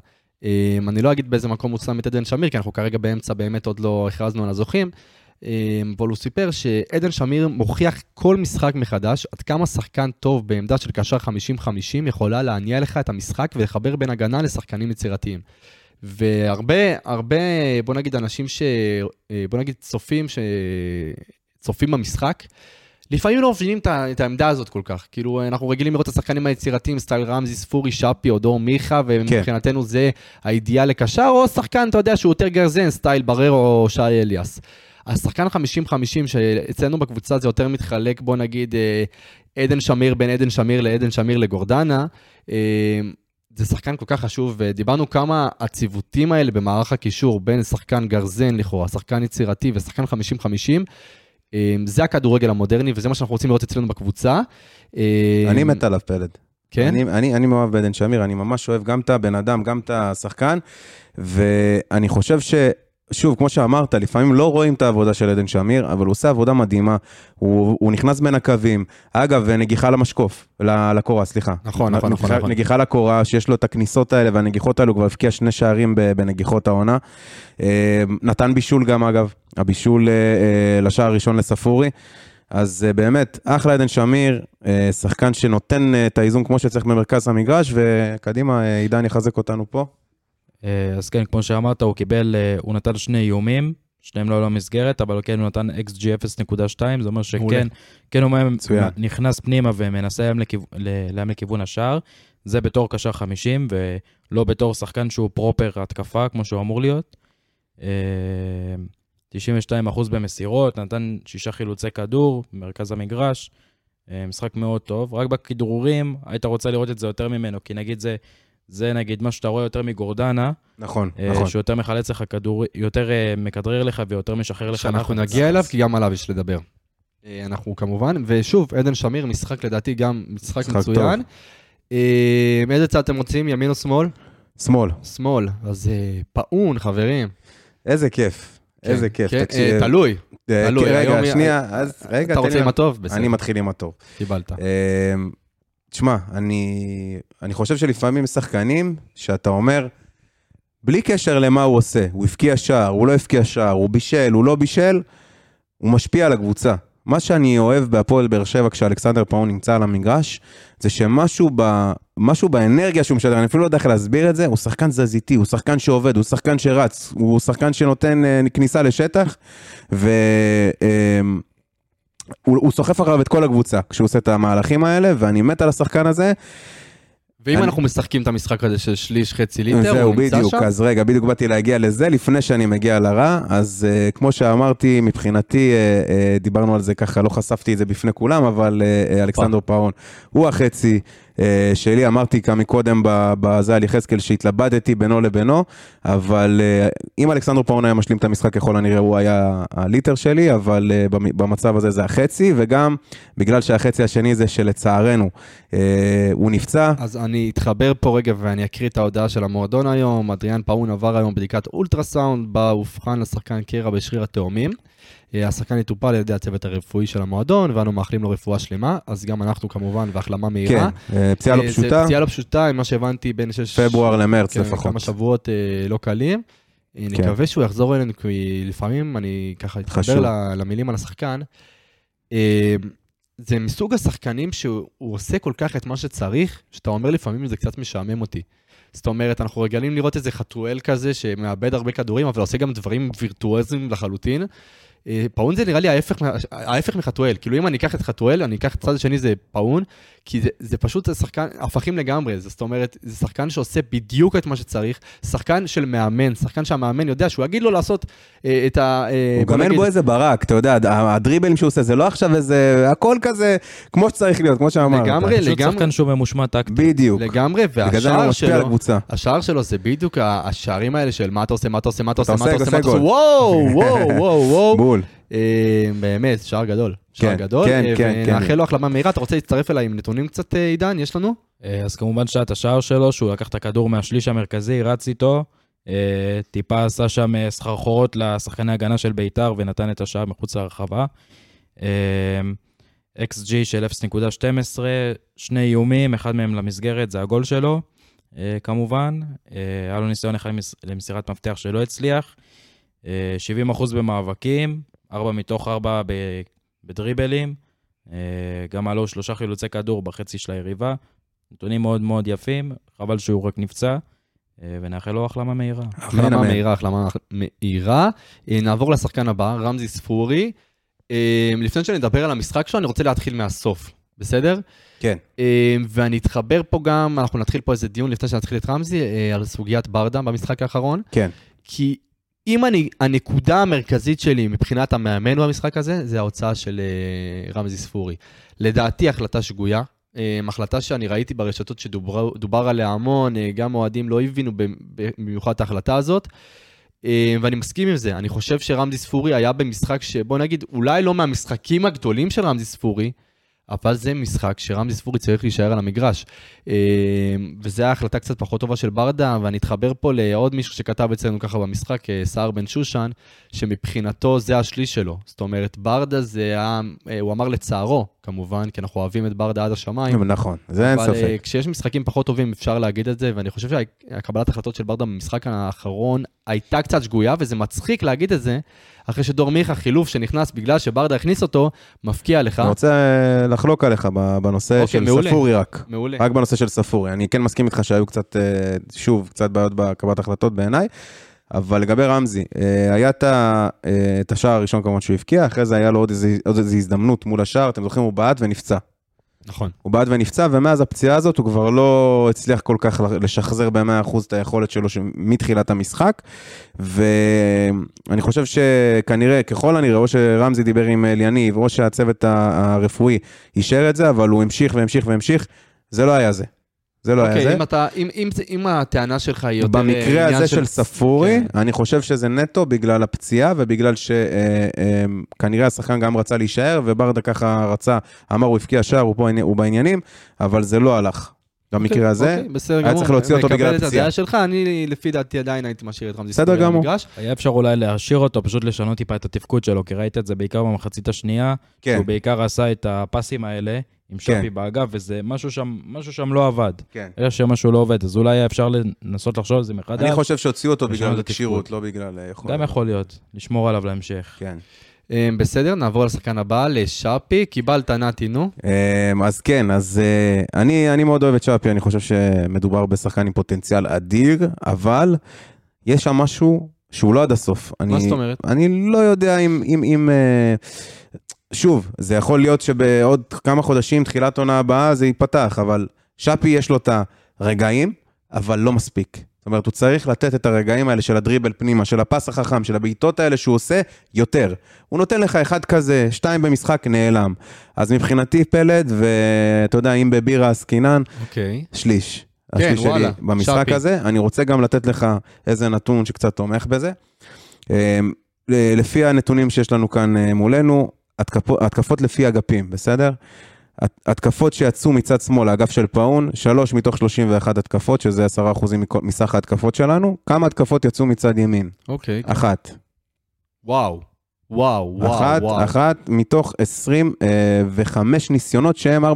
אני לא אגיד באיזה מקום הוא שם את עדן שמיר, כי אנחנו כרגע באמצע באמת עוד לא הכרזנו על הזוכים, אבל הוא סיפר שעדן שמיר מוכיח כל משחק מחדש עד כמה שחקן טוב בעמדה של קשר 50-50 יכולה להניע לך את המשחק ולחבר בין הגנה לשחקנים יצירתיים. והרבה, הרבה, בוא נגיד, אנשים ש... אה, בוא נגיד, צופים ש... צופים במשחק, לפעמים לא מבינים את העמדה הזאת כל כך. כאילו, אנחנו רגילים לראות את השחקנים היצירתיים, סטייל רמזי, ספורי, שפי או דור מיכה, ומבחינתנו זה האידיאל לקשר, או שחקן, אתה יודע, שהוא יותר גרזן, סטייל בררו או שי אליאס. השחקן 50-50 שאצלנו בקבוצה זה יותר מתחלק, בוא נגיד, אה, עדן שמיר בין עדן שמיר לעדן שמיר לגורדנה. זה שחקן כל כך חשוב, ודיברנו כמה הציוותים האלה במערך הקישור בין שחקן גרזן לכאורה, שחקן יצירתי ושחקן 50-50, אה, זה הכדורגל המודרני, וזה מה שאנחנו רוצים לראות אצלנו בקבוצה. אה, אני מת עליו פלד. כן? אני, אני, אני מאוהב בעדן שמיר, אני ממש אוהב גם את הבן אדם, גם את השחקן, ואני חושב ש... שוב, כמו שאמרת, לפעמים לא רואים את העבודה של עדן שמיר, אבל הוא עושה עבודה מדהימה. הוא, הוא נכנס בין הקווים. אגב, נגיחה למשקוף, לקורה, סליחה. נכון, נכון, נכון, נגיחה, נכון. נגיחה לקורה, שיש לו את הכניסות האלה והנגיחות האלו, הוא כבר הבקיע שני שערים בנגיחות העונה. אה, נתן בישול גם, אגב, הבישול אה, אה, לשער הראשון לספורי. אז באמת, אחלה עדן שמיר, שחקן שנותן את האיזון כמו שצריך במרכז המגרש, וקדימה, עידן יחזק אותנו פה. אה, אז כן, כמו שאמרת, הוא קיבל, אה, הוא נתן שני איומים, שניהם לא למסגרת, אבל כן, הוא נתן XG 0.2, זה אומר. שכן, כן, הוא. נכנס פנימה ומנסה להם לכיוון השער. זה בתור קשר 50, ולא בתור שחקן שהוא פרופר התקפה, כמו שהוא אמור להיות. אה, 92% במסירות, נתן שישה חילוצי כדור במרכז המגרש. אה, משחק מאוד טוב. רק בכדרורים, היית רוצה לראות את זה יותר ממנו, כי נגיד זה, זה נגיד מה שאתה רואה יותר מגורדנה, נכון, אה, נכון. שהוא יותר מחלץ לך כדור, יותר אה, מכדרר לך ויותר משחרר לך. שאנחנו. נגיע אליו, כי גם עליו יש לדבר. אה, אנחנו כמובן, ושוב, עדן שמיר, משחק לדעתי גם משחק משחק מצוין. אה, מאיזה צד אתם רוצים, ימין או שמאל? שמאל. שמאל, אז אה, פאון, חברים. איזה כיף. איזה כן, כיף, כן, תקשיב. אה, תלוי, אה, תלוי, רגע, היום- שנייה, אז רגע, אתה רוצה. עם הטוב? בסדר, אני מתחיל עם הטוב. קיבלת. תשמע, אני, אני חושב שלפעמים שחקנים שאתה אומר, בלי קשר למה הוא עושה, הוא הבקיע שער, הוא לא הבקיע שער, הוא בישל, הוא לא בישל, הוא משפיע על הקבוצה. מה שאני אוהב בהפועל באר שבע כשאלכסנדר פאון נמצא על המגרש, זה שמשהו ב, משהו באנרגיה שהוא משדר, אני אפילו לא יודע איך להסביר את זה, הוא שחקן תזזיתי, הוא שחקן שעובד, הוא שחקן שרץ, הוא שחקן שנותן אה, כניסה לשטח, והוא הוא סוחף אחריו את כל הקבוצה כשהוא עושה את המהלכים האלה, ואני מת על השחקן הזה. ואם אני- אנחנו משחקים את המשחק הזה של שליש חצי ליטר, זהו, הוא נמצא בדיוק, שם? אז רגע, בדיוק באתי להגיע לזה לפני שאני מגיע לרע, אז uh, כמו שאמרתי, מבחינתי, uh, uh, דיברנו על זה ככה, לא חשפתי את זה בפני כולם, אבל uh, uh, אלכסנדר פאון הוא החצי שלי, אמרתי כאן מקודם בזה על יחזקאל שהתלבטתי בינו לבינו, אבל uh, אם אלכסנדר פאון היה משלים את המשחק, ככל הנראה הוא היה הליטר שלי, אבל במ- במצב הזה זה החצי, וגם בגלל שהחצי השני זה שלצערנו הוא נפצע, אז אני אתחבר פה רגע ואני אקריא את ההודעה של המועדון היום. אדריאן פאון עבר היום בדיקת אולטרסאונד, בה אובחן לשחקן קרע בשריר התאומים. אה, השחקן יטופל על ידי הצוות הרפואי של המועדון, ואנו מאחלים לו רפואה שלמה, אז גם אנחנו כמובן, והחלמה כן, מהירה. uh, פציעה לא אה, פשוטה. פציעה לא פשוטה, ממה שהבנתי, בין שש... פברואר למרץ כן, לפחות. כמה שבועות אה, לא קלים. אה, כן. נקווה שהוא יחזור אלינו, כי לפעמים אני ככה. אתחבר למילים על השחקן. אה, זה מסוג השחקנים שהוא הוא עושה כל כך את מה שצריך, שאתה אומר לפעמים זה קצת משעמם אותי. זאת אומרת, אנחנו רגילים לראות איזה חתואל כזה שמאבד הרבה כדורים, אבל עושה גם דברים וירטואוזיים לחלוטין. אה, פאון זה נראה לי ההפך, ההפך מחתואל. כאילו אם אני אקח את חתואל, אני אקח את הצד השני זה פאון, כי זה, זה פשוט זה שחקן, הפכים לגמרי. זאת אומרת, זה שחקן שעושה בדיוק את מה שצריך, שחקן של מאמן, שחקן שהמאמן יודע שהוא יגיד לו לעשות אה, את ה... אה, הוא גם אין בו איזה ברק, אתה יודע, הדריבלים שהוא עושה, זה לא עכשיו איזה, הכל כזה, כמו שצריך להיות, כמו שאמרת. לגמרי, פשוט לגמרי. שחקן שהוא ממושמע טקטית. בדיוק. לגמרי, והשער שלו. השער שלו זה בדיוק השערים האלה של מה אתה עושה, מה אתה עושה, מה אתה עושה, מה עושה, אתה עושה, עושה מה אתה עושה, גול. וואו, וואו, וואו, וואו. בול. אה, באמת, שער גדול. שער כן, גדול. כן, כן, כן. ונאחל לו החלמה מהירה. אתה רוצה להצטרף אליי עם נתונים קצת, אה, עידן? יש לנו? אז כמובן שעת השער שלו, שהוא לקח את הכדור מהשליש המרכזי, רץ איתו, טיפה עשה שם סחרחורות לשחקני הגנה של ביתר ונתן את השער מחוץ לרחבה. XG של 0.12, שני איומים, אחד מהם למסגרת, זה הגול שלו, כמובן. היה לו ניסיון אחד למס- למסירת מפתח שלא הצליח. אה, 70% במאבקים, 4 מתוך 4 ב- בדריבלים. אה, גם עלו שלושה חילוצי כדור בחצי של היריבה. נתונים מאוד מאוד יפים, חבל שהוא רק נפצע, אה, ונאחל לו החלמה מהירה. החלמה. מהירה, החלמה מהירה. נעבור לשחקן הבא, רמזי ספורי. לפני שנדבר על המשחק שלו, אני רוצה להתחיל מהסוף, בסדר? כן. ואני אתחבר פה גם, אנחנו נתחיל פה איזה דיון לפני שנתחיל את רמזי, על סוגיית ברדה במשחק האחרון. כן. כי אם אני, הנקודה המרכזית שלי מבחינת המאמן במשחק הזה, זה ההוצאה של אה, רמזי ספורי. לדעתי החלטה שגויה. אה, החלטה שאני ראיתי ברשתות שדובר עליה המון, אה, גם אוהדים לא הבינו במיוחד את ההחלטה הזאת. אה, ואני מסכים עם זה, אני חושב שרמזי ספורי היה במשחק שבוא נגיד, אולי לא מהמשחקים הגדולים של רמזי ספורי, אבל זה משחק שרמזי ספורי צריך להישאר על המגרש. אה, וזו ההחלטה קצת פחות טובה של ברדה, ואני אתחבר פה לעוד מישהו שכתב אצלנו ככה במשחק, אה, סער בן שושן, שמבחינתו זה השליש שלו. זאת אומרת, ברדה זה היה, אה, הוא אמר לצערו, כמובן, כי אנחנו אוהבים את ברדה עד השמיים. נכון, זה אין אבל ספק. כשיש משחקים פחות טובים אפשר להגיד את זה, ואני חושב שהקבלת החלטות של ברדה במשחק האחרון הייתה קצת שגויה, וזה מצחיק להגיד את זה, אחרי שדור מיכה, חילוף שנכנס בגלל שברדה הכניס אותו, מפקיע לך. אני רוצה אה, לחלוק עליך בנושא אוקיי, של מעולה. ספורי רק. מעולה. רק בנושא של ספורי. אני כן מסכים איתך שהיו קצת, אה, שוב, קצת בעיות בקבלת החלטות בעיניי, אבל לגבי רמזי, אה, היה את השער הראשון כמובן שהוא הבקיע, אחרי זה היה לו עוד איזו הזדמנות מול השער, אתם זוכרים, הוא בעט ונפצע. נכון. הוא בעט ונפצע, ומאז הפציעה הזאת הוא כבר לא הצליח כל כך לשחזר ב-100% את היכולת שלו מתחילת המשחק. ואני חושב שכנראה, ככל הנראה, או שרמזי דיבר עם אליניב, או שהצוות הרפואי אישר את זה, אבל הוא המשיך והמשיך והמשיך, זה לא היה זה. זה לא היה אוקיי, זה. אם אתה, אם- אם אם הטענה שלך היא יותר... אה, במקרה הזה של ספורי, כן. אני חושב שזה נטו בגלל הפציעה ובגלל שכנראה השחקן גם רצה להישאר, וברדה ככה רצה, אמר הוא הבקיע שער, הוא פה הוא בעניינים, אבל זה לא הלך. במקרה הזה, אוקיי, בסדר היה גמור. צריך להוציא אותו בגלל מקבל את הפציעה. הדעה שלך, אני לפי דעתי עדיין הייתי משאיר את רמזי בסדר גמור. המגרש. היה אפשר אולי להשאיר אותו, פשוט לשנות טיפה את התפקוד שלו, כי ראית את זה בעיקר במחצית השנייה, כן, שהוא בעיקר עשה את הפסים האלה עם כן. שפי באגף, וזה משהו שם, משהו שם לא עבד. כן. היה שמשהו לא עובד, אז אולי היה אפשר לנסות לחשוב על זה מחדש. אני חושב שהוציאו אותו בגלל הכשירות. לא בגלל אה, יכולת. גם יכול להיות, לשמור עליו להמשך. כן. אה, בסדר, נעבור לשחקן הבא, לשאפי. קיבלת נתי, נו. אמ, אז כן, אז אה, אני, אני מאוד אוהב את שפי, אני חושב שמדובר בשחקן עם פוטנציאל אדיר, אבל יש שם משהו שהוא לא עד הסוף. מה אני, זאת אומרת? אני לא יודע אם... אם, אם אה, שוב, זה יכול להיות שבעוד כמה חודשים, תחילת עונה הבאה, זה ייפתח, אבל שפי יש לו את הרגעים, אבל לא מספיק. זאת אומרת, הוא צריך לתת את הרגעים האלה של הדריבל פנימה, של הפס החכם, של הבעיטות האלה שהוא עושה, יותר. הוא נותן לך אחד כזה, שתיים במשחק, נעלם. אז מבחינתי פלד, ואתה יודע, אם בבירה עסקינן, אוקיי. שליש. כן, השליש שלי וואלה, במשחק שפי. הזה. אני רוצה גם לתת לך איזה נתון שקצת תומך בזה. ל- לפי הנתונים שיש לנו כאן אה, מולנו, התקפות, התקפות לפי אגפים, בסדר? הת- התקפות שיצאו מצד שמאל, האגף של פאון, שלוש מתוך 31 התקפות, שזה 10% מכל- מסך ההתקפות שלנו. כמה התקפות יצאו מצד ימין? אוקיי. אחת. וואו. וואו, וואו, אחת, וואו. אחת מתוך 25 ניסיונות שהם 4.3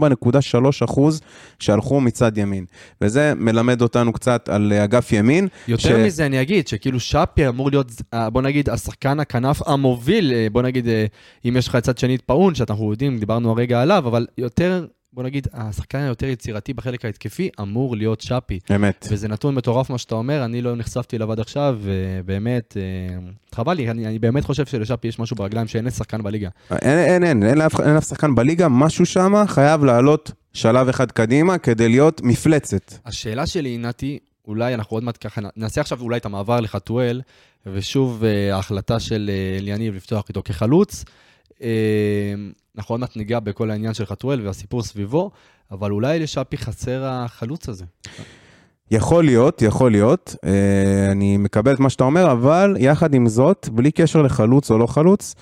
אחוז שהלכו מצד ימין. וזה מלמד אותנו קצת על אה, אגף ימין. יותר ש- מזה אני אגיד שכאילו שפי אמור להיות, אה, בוא נגיד, השחקן הכנף המוביל, אה, בוא נגיד, אה, אם יש לך צד שני את פאון, שאנחנו יודעים, דיברנו הרגע עליו, אבל יותר, בוא נגיד, השחקן היותר יצירתי בחלק ההתקפי אמור להיות שפי. אמת. וזה נתון מטורף מה שאתה אומר, אני לא נחשפתי אליו עד עכשיו, ובאמת, אה, חבל לי, אני, אני באמת חושב שלשפי יש משהו ברגליים שאין לשחקן בליגה. אין, אין, אין, אין, לאף, אין אף שחקן בליגה, משהו שם חייב לעלות שלב אחד קדימה כדי להיות מפלצת. השאלה שלי, נתי, אולי אנחנו עוד מעט ככה, נעשה עכשיו אולי את המעבר לחתואל, ושוב אה, ההחלטה של אה, אליניב לפתוח איתו כחלוץ. אה, אנחנו עוד מעט ניגע בכל העניין של חתואל והסיפור סביבו, אבל אולי לשאפי חסר החלוץ הזה. יכול להיות, יכול להיות, אה, אני מקבל את מה שאתה אומר, אבל יחד עם זאת, בלי קשר לחלוץ או לא חלוץ,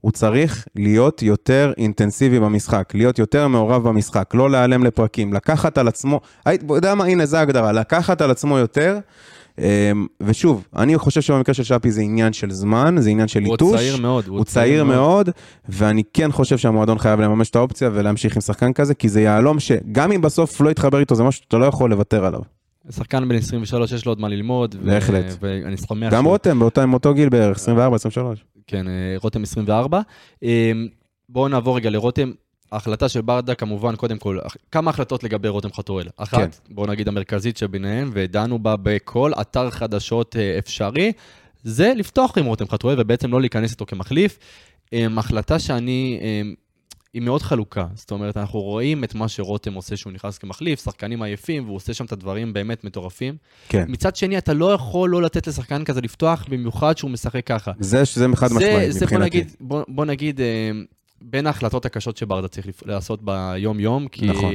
הוא צריך להיות יותר אינטנסיבי במשחק, להיות יותר מעורב במשחק, לא להיעלם לפרקים, לקחת על עצמו, אתה יודע מה, הנה, זה ההגדרה, לקחת על עצמו יותר, ושוב, אני חושב שבמקרה של שפי זה עניין של זמן, זה עניין של הוא ליטוש. עוד צעיר מאוד. הוא צעיר מאוד, ואני כן חושב שהמועדון חייב לממש את האופציה ולהמשיך עם שחקן כזה, כי זה יהלום שגם אם בסוף לא יתחבר איתו, זה משהו שאתה לא יכול לוותר עליו. שחקן בן 23, יש לו עוד מה ללמוד. בהחלט. ואני שמח. גם רותם, באותה- עם אותו גיל בערך, 24, 23. כן, אה, רותם 24. אה, בואו נעבור רגע לרותם. ההחלטה של ברדה, כמובן, קודם כל, כמה החלטות לגבי רותם חתואל. אחת, כן. בואו נגיד המרכזית שביניהן, ודנו בה בכל אתר חדשות אה, אפשרי, זה לפתוח עם רותם חתואל ובעצם לא להיכנס איתו כמחליף. אה, החלטה שאני, אה, היא מאוד חלוקה. זאת אומרת, אנחנו רואים את מה שרותם עושה שהוא נכנס כמחליף, שחקנים עייפים, והוא עושה שם את הדברים באמת מטורפים. כן. מצד שני, אתה לא יכול לא לתת לשחקן כזה לפתוח, במיוחד שהוא משחק ככה. זה שזה חד זה- משמעית זה בוא מבחינתי. נגיד, בוא, בוא נגיד, אה, בין ההחלטות הקשות שברדה צריך לעשות ביום-יום, כי נכון.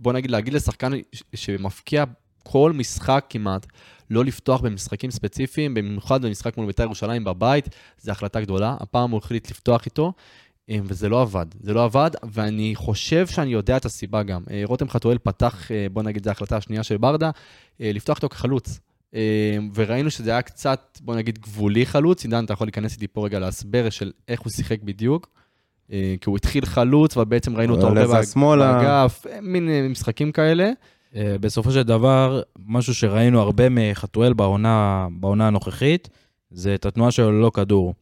בוא נגיד, להגיד לשחקן שמפקיע כל משחק כמעט, לא לפתוח במשחקים ספציפיים, במיוחד במשחק מול בית"ר ירושלים בבית, זו החלטה גדולה. הפעם הוא החליט לפתוח איתו, אה, וזה לא עבד. זה לא עבד, ואני חושב שאני יודע את הסיבה גם. אה, רותם חתואל פתח, אה, בוא נגיד, זו ההחלטה השנייה של ברדה, אה, לפתוח איתו כחלוץ. אה, וראינו שזה היה קצת, בוא נגיד, גבולי חלוץ. עידן, אתה יכול להיכנס איתי פה רגע להסבר של איך הוא שיחק בדיוק. אה, כי הוא התחיל חלוץ, ובעצם ראינו אותו הרבה שמאלה. באגף, אה, מין אה, משחקים כאלה. אה, בסופו של דבר, משהו שראינו הרבה מחתואל בעונה, בעונה הנוכחית, זה את התנועה שלו ללא כדור.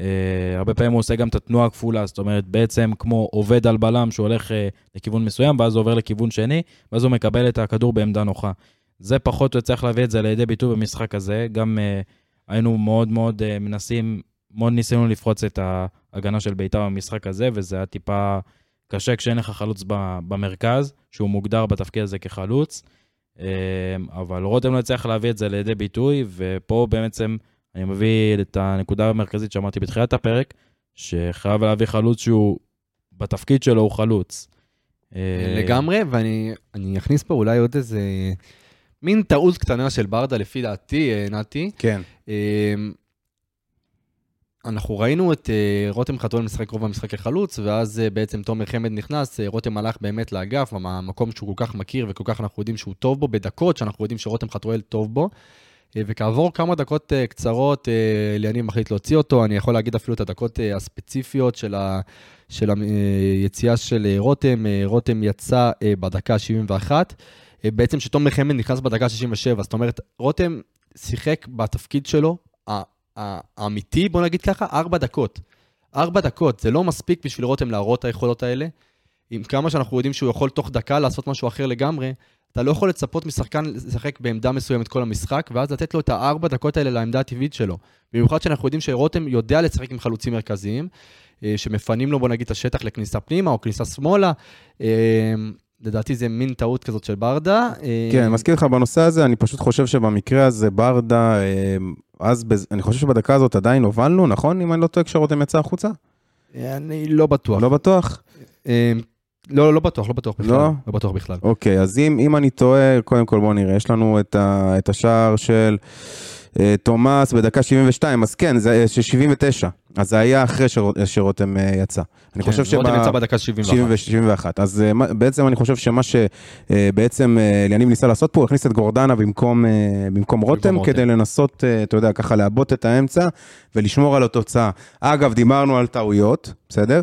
אה, הרבה פעמים הוא עושה גם את התנועה הכפולה, זאת אומרת, בעצם כמו עובד על בלם שהוא הולך אה, לכיוון מסוים, ואז הוא עובר לכיוון שני, ואז הוא מקבל את הכדור בעמדה נוחה. זה פחות או צריך להביא את זה לידי ביטוי במשחק הזה. גם אה, היינו מאוד מאוד אה, מנסים, מאוד ניסינו לפרוץ את ההגנה של בית"ר במשחק הזה, וזה היה טיפה קשה כשאין לך חלוץ ב- במרכז, שהוא מוגדר בתפקיד הזה כחלוץ. אה, אבל רותם לא הצליח להביא את זה לידי ביטוי, ופה בעצם אני מביא את הנקודה המרכזית שאמרתי בתחילת הפרק, שחייב להביא חלוץ שהוא, בתפקיד שלו הוא חלוץ. אה, לגמרי, ואני אני אכניס פה אולי עוד איזה מין טעות קטנה של ברדה, לפי דעתי, אה, נתי. כן. אנחנו ראינו את אה, רותם חתואל משחק רוב המשחק כחלוץ, ואז אה, בעצם תומר חמד נכנס, אה, רותם הלך באמת לאגף, המקום שהוא כל כך מכיר וכל כך אנחנו יודעים שהוא טוב בו, בדקות שאנחנו יודעים שרותם חתואל טוב בו. וכעבור כמה דקות קצרות, ליניב מחליט להוציא אותו, אני יכול להגיד אפילו את הדקות הספציפיות של, ה, של היציאה של רותם. רותם יצא בדקה ה-71, אה, בעצם שתומר חמד נכנס בדקה ה-67, זאת אומרת, רותם שיחק בתפקיד שלו, האמיתי, בוא נגיד ככה, ארבע דקות. ארבע דקות, זה לא מספיק בשביל רותם להראות את היכולות האלה. עם כמה שאנחנו יודעים שהוא יכול תוך דקה לעשות משהו אחר לגמרי, אתה לא יכול לצפות משחקן לשחק בעמדה מסוימת כל המשחק, ואז לתת לו את הארבע דקות האלה לעמדה הטבעית שלו. במיוחד שאנחנו יודעים שרותם יודע לשחק עם חלוצים מרכזיים, אה, שמפנים לו, בוא נגיד, את השטח לכניסה פנימה או כניסה שמאלה. לדעתי זה מין טעות כזאת של ברדה. אה, כן, מסכים לך בנושא הזה, אני פשוט חושב שבמקרה הזה ברדה, אה, אז בז- אני חושב שבדקה הזאת עדיין הובלנו, נכון? אם אני לא טועה כשרותם יצא החוצה? אני לא בטוח. לא בטוח? אה, לא, לא בטוח, לא בטוח בכלל. לא? לא בטוח בכלל. אוקיי, אז אם, אם אני טועה, קודם כל בוא נראה, יש לנו את, ה, את השער של אה, תומאס בדקה 72, אז כן, זה אה, של 79, אז זה היה אחרי שרו, שרותם אה, יצא. אני חושב כן, רותם יצא בדקה 71. 70 71. אז אה, בעצם אני חושב שמה שבעצם אליניב ניסה לעשות פה, הוא הכניס את גורדנה במקום, אה, רותם. כדי לנסות, אה, אתה יודע, ככה לעבות את האמצע ולשמור על התוצאה. אגב, דיברנו על טעויות, בסדר?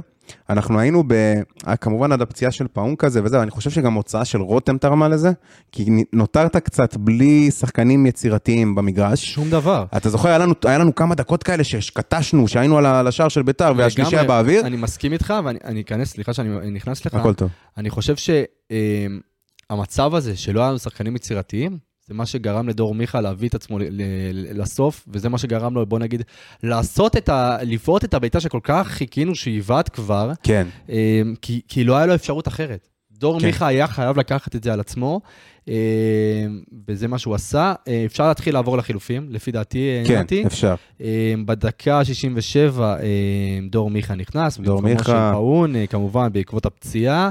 אנחנו היינו ב... אה, כמובן עד הפציעה של פאון כזה וזה, אני חושב שגם הוצאה של רותם תרמה לזה, כי נותרת קצת בלי שחקנים יצירתיים במגרש. שום דבר. אתה זוכר, היה לנו, היה לנו כמה דקות כאלה שקטשנו, שהיינו על השער של ביתר והשלישי היה באוויר. אני מסכים איתך, ואני אני אכנס, סליחה שאני נכנס לך. הכל טוב. אני חושב שהמצב הזה שלא היה לנו שחקנים יצירתיים, זה מה שגרם לדור מיכה להביא את עצמו לסוף, וזה מה שגרם לו, בוא נגיד, לעשות את ה... לבעוט את הבעיטה שכל כך חיכינו שיבעט כבר, כן. אה, כי, כי לא היה לו אפשרות אחרת. דור כן. כן. מיכה היה חייב לקחת את זה על עצמו, אה, וזה מה שהוא עשה. אה, אפשר להתחיל לעבור לחילופים, לפי דעתי, אה, כן, נתי. אפשר. אה, בדקה ה-67 אה, דור מיכה נכנס, דור במקומו מיכה. של פאון, אה, כמובן בעקבות הפציעה,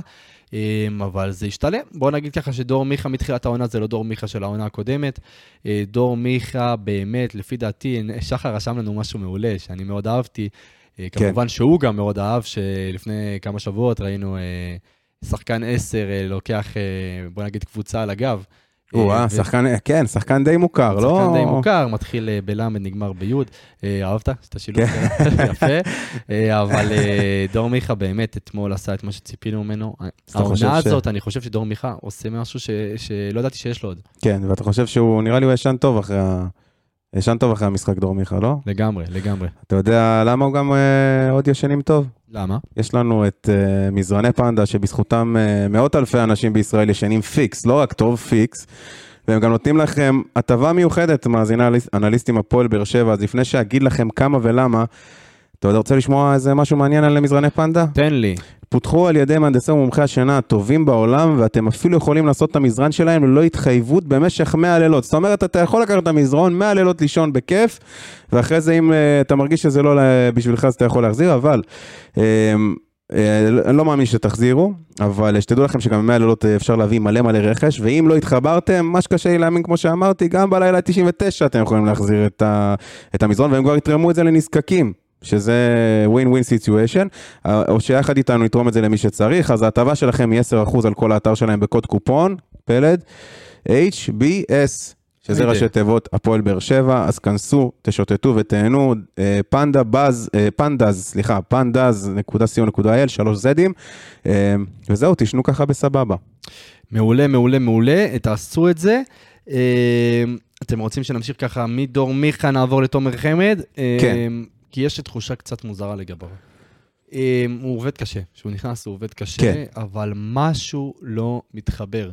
אבל זה השתלם. בוא נגיד ככה שדור מיכה מתחילת העונה זה לא דור מיכה של העונה הקודמת. אה, דור מיכה באמת, לפי דעתי, שחר רשם לנו משהו מעולה, שאני מאוד אהבתי. אה, כן. כמובן שהוא גם מאוד אהב, שלפני כמה שבועות ראינו אה, שחקן 10 אה, לוקח, אה, בוא נגיד, קבוצה על הגב. או, אה, אה, ו- שחקן, כן, שחקן די מוכר, לא? שחקן די מוכר, מתחיל אה, בלמד, נגמר ביוד. אה, אהבת? את השילוב כן. שלו? יפה. אה, אבל אה, דור מיכה באמת אתמול עשה את מה שציפינו ממנו. העונה הזאת, אני חושב שדור מיכה עושה משהו שלא ידעתי שיש לו עוד. כן, ואתה חושב שהוא, נראה לי הוא ישן טוב אחרי ה... ישן טוב אחרי המשחק דור מיכה, לא? לגמרי, לגמרי. אתה יודע למה הוא גם אה, עוד ישנים טוב? למה? יש לנו את אה, מזרני פנדה, שבזכותם אה, מאות אלפי אנשים בישראל ישנים פיקס, לא רק טוב, פיקס. והם גם נותנים לכם הטבה מיוחדת, מאזיני אנליס- אנליסטים הפועל באר שבע, אז לפני שאגיד לכם כמה ולמה, אתה יודע, רוצה לשמוע איזה משהו מעניין על מזרני פנדה? תן לי. פותחו על ידי מהנדסי ומומחי השינה הטובים בעולם, ואתם אפילו יכולים לעשות את המזרן שלהם ללא התחייבות במשך 100 לילות. זאת אומרת, אתה יכול לקחת את המזרון 100 לילות לישון בכיף, ואחרי זה אם uh, אתה מרגיש שזה לא בשבילך, אז אתה יכול להחזיר, אבל... Uh, אני לא מאמין שתחזירו, אבל שתדעו לכם שגם ב-100 לילות אה, אפשר להביא מלא מלא רכש, ואם לא התחברתם, מה שקשה לי להאמין, כמו שאמרתי, גם בלילה ה-99 אתם יכולים להחזיר את, ה, את המזרון, והם כבר יתרמו את זה לנזקקים. שזה win win situation, או שיחד איתנו יתרום את זה למי שצריך, אז ההטבה שלכם היא 10% על כל האתר שלהם בקוד קופון, פלד, HBS, שזה. ראשי תיבות הפועל באר שבע, אז כנסו, תשוטטו ותהנו, אה, פנדה באז, אה, פנדז, סליחה, פנדז.co.il, שלוש זדים, אה, וזהו, תשנו ככה בסבבה. מעולה, מעולה, מעולה, תעשו את זה. אתם רוצים שנמשיך ככה מדור מיכה נעבור לתומר חמד? כן. כי יש לי תחושה קצת מוזרה לגביו. אה, הוא עובד קשה, כשהוא נכנס הוא עובד קשה, כן. אבל משהו לא מתחבר.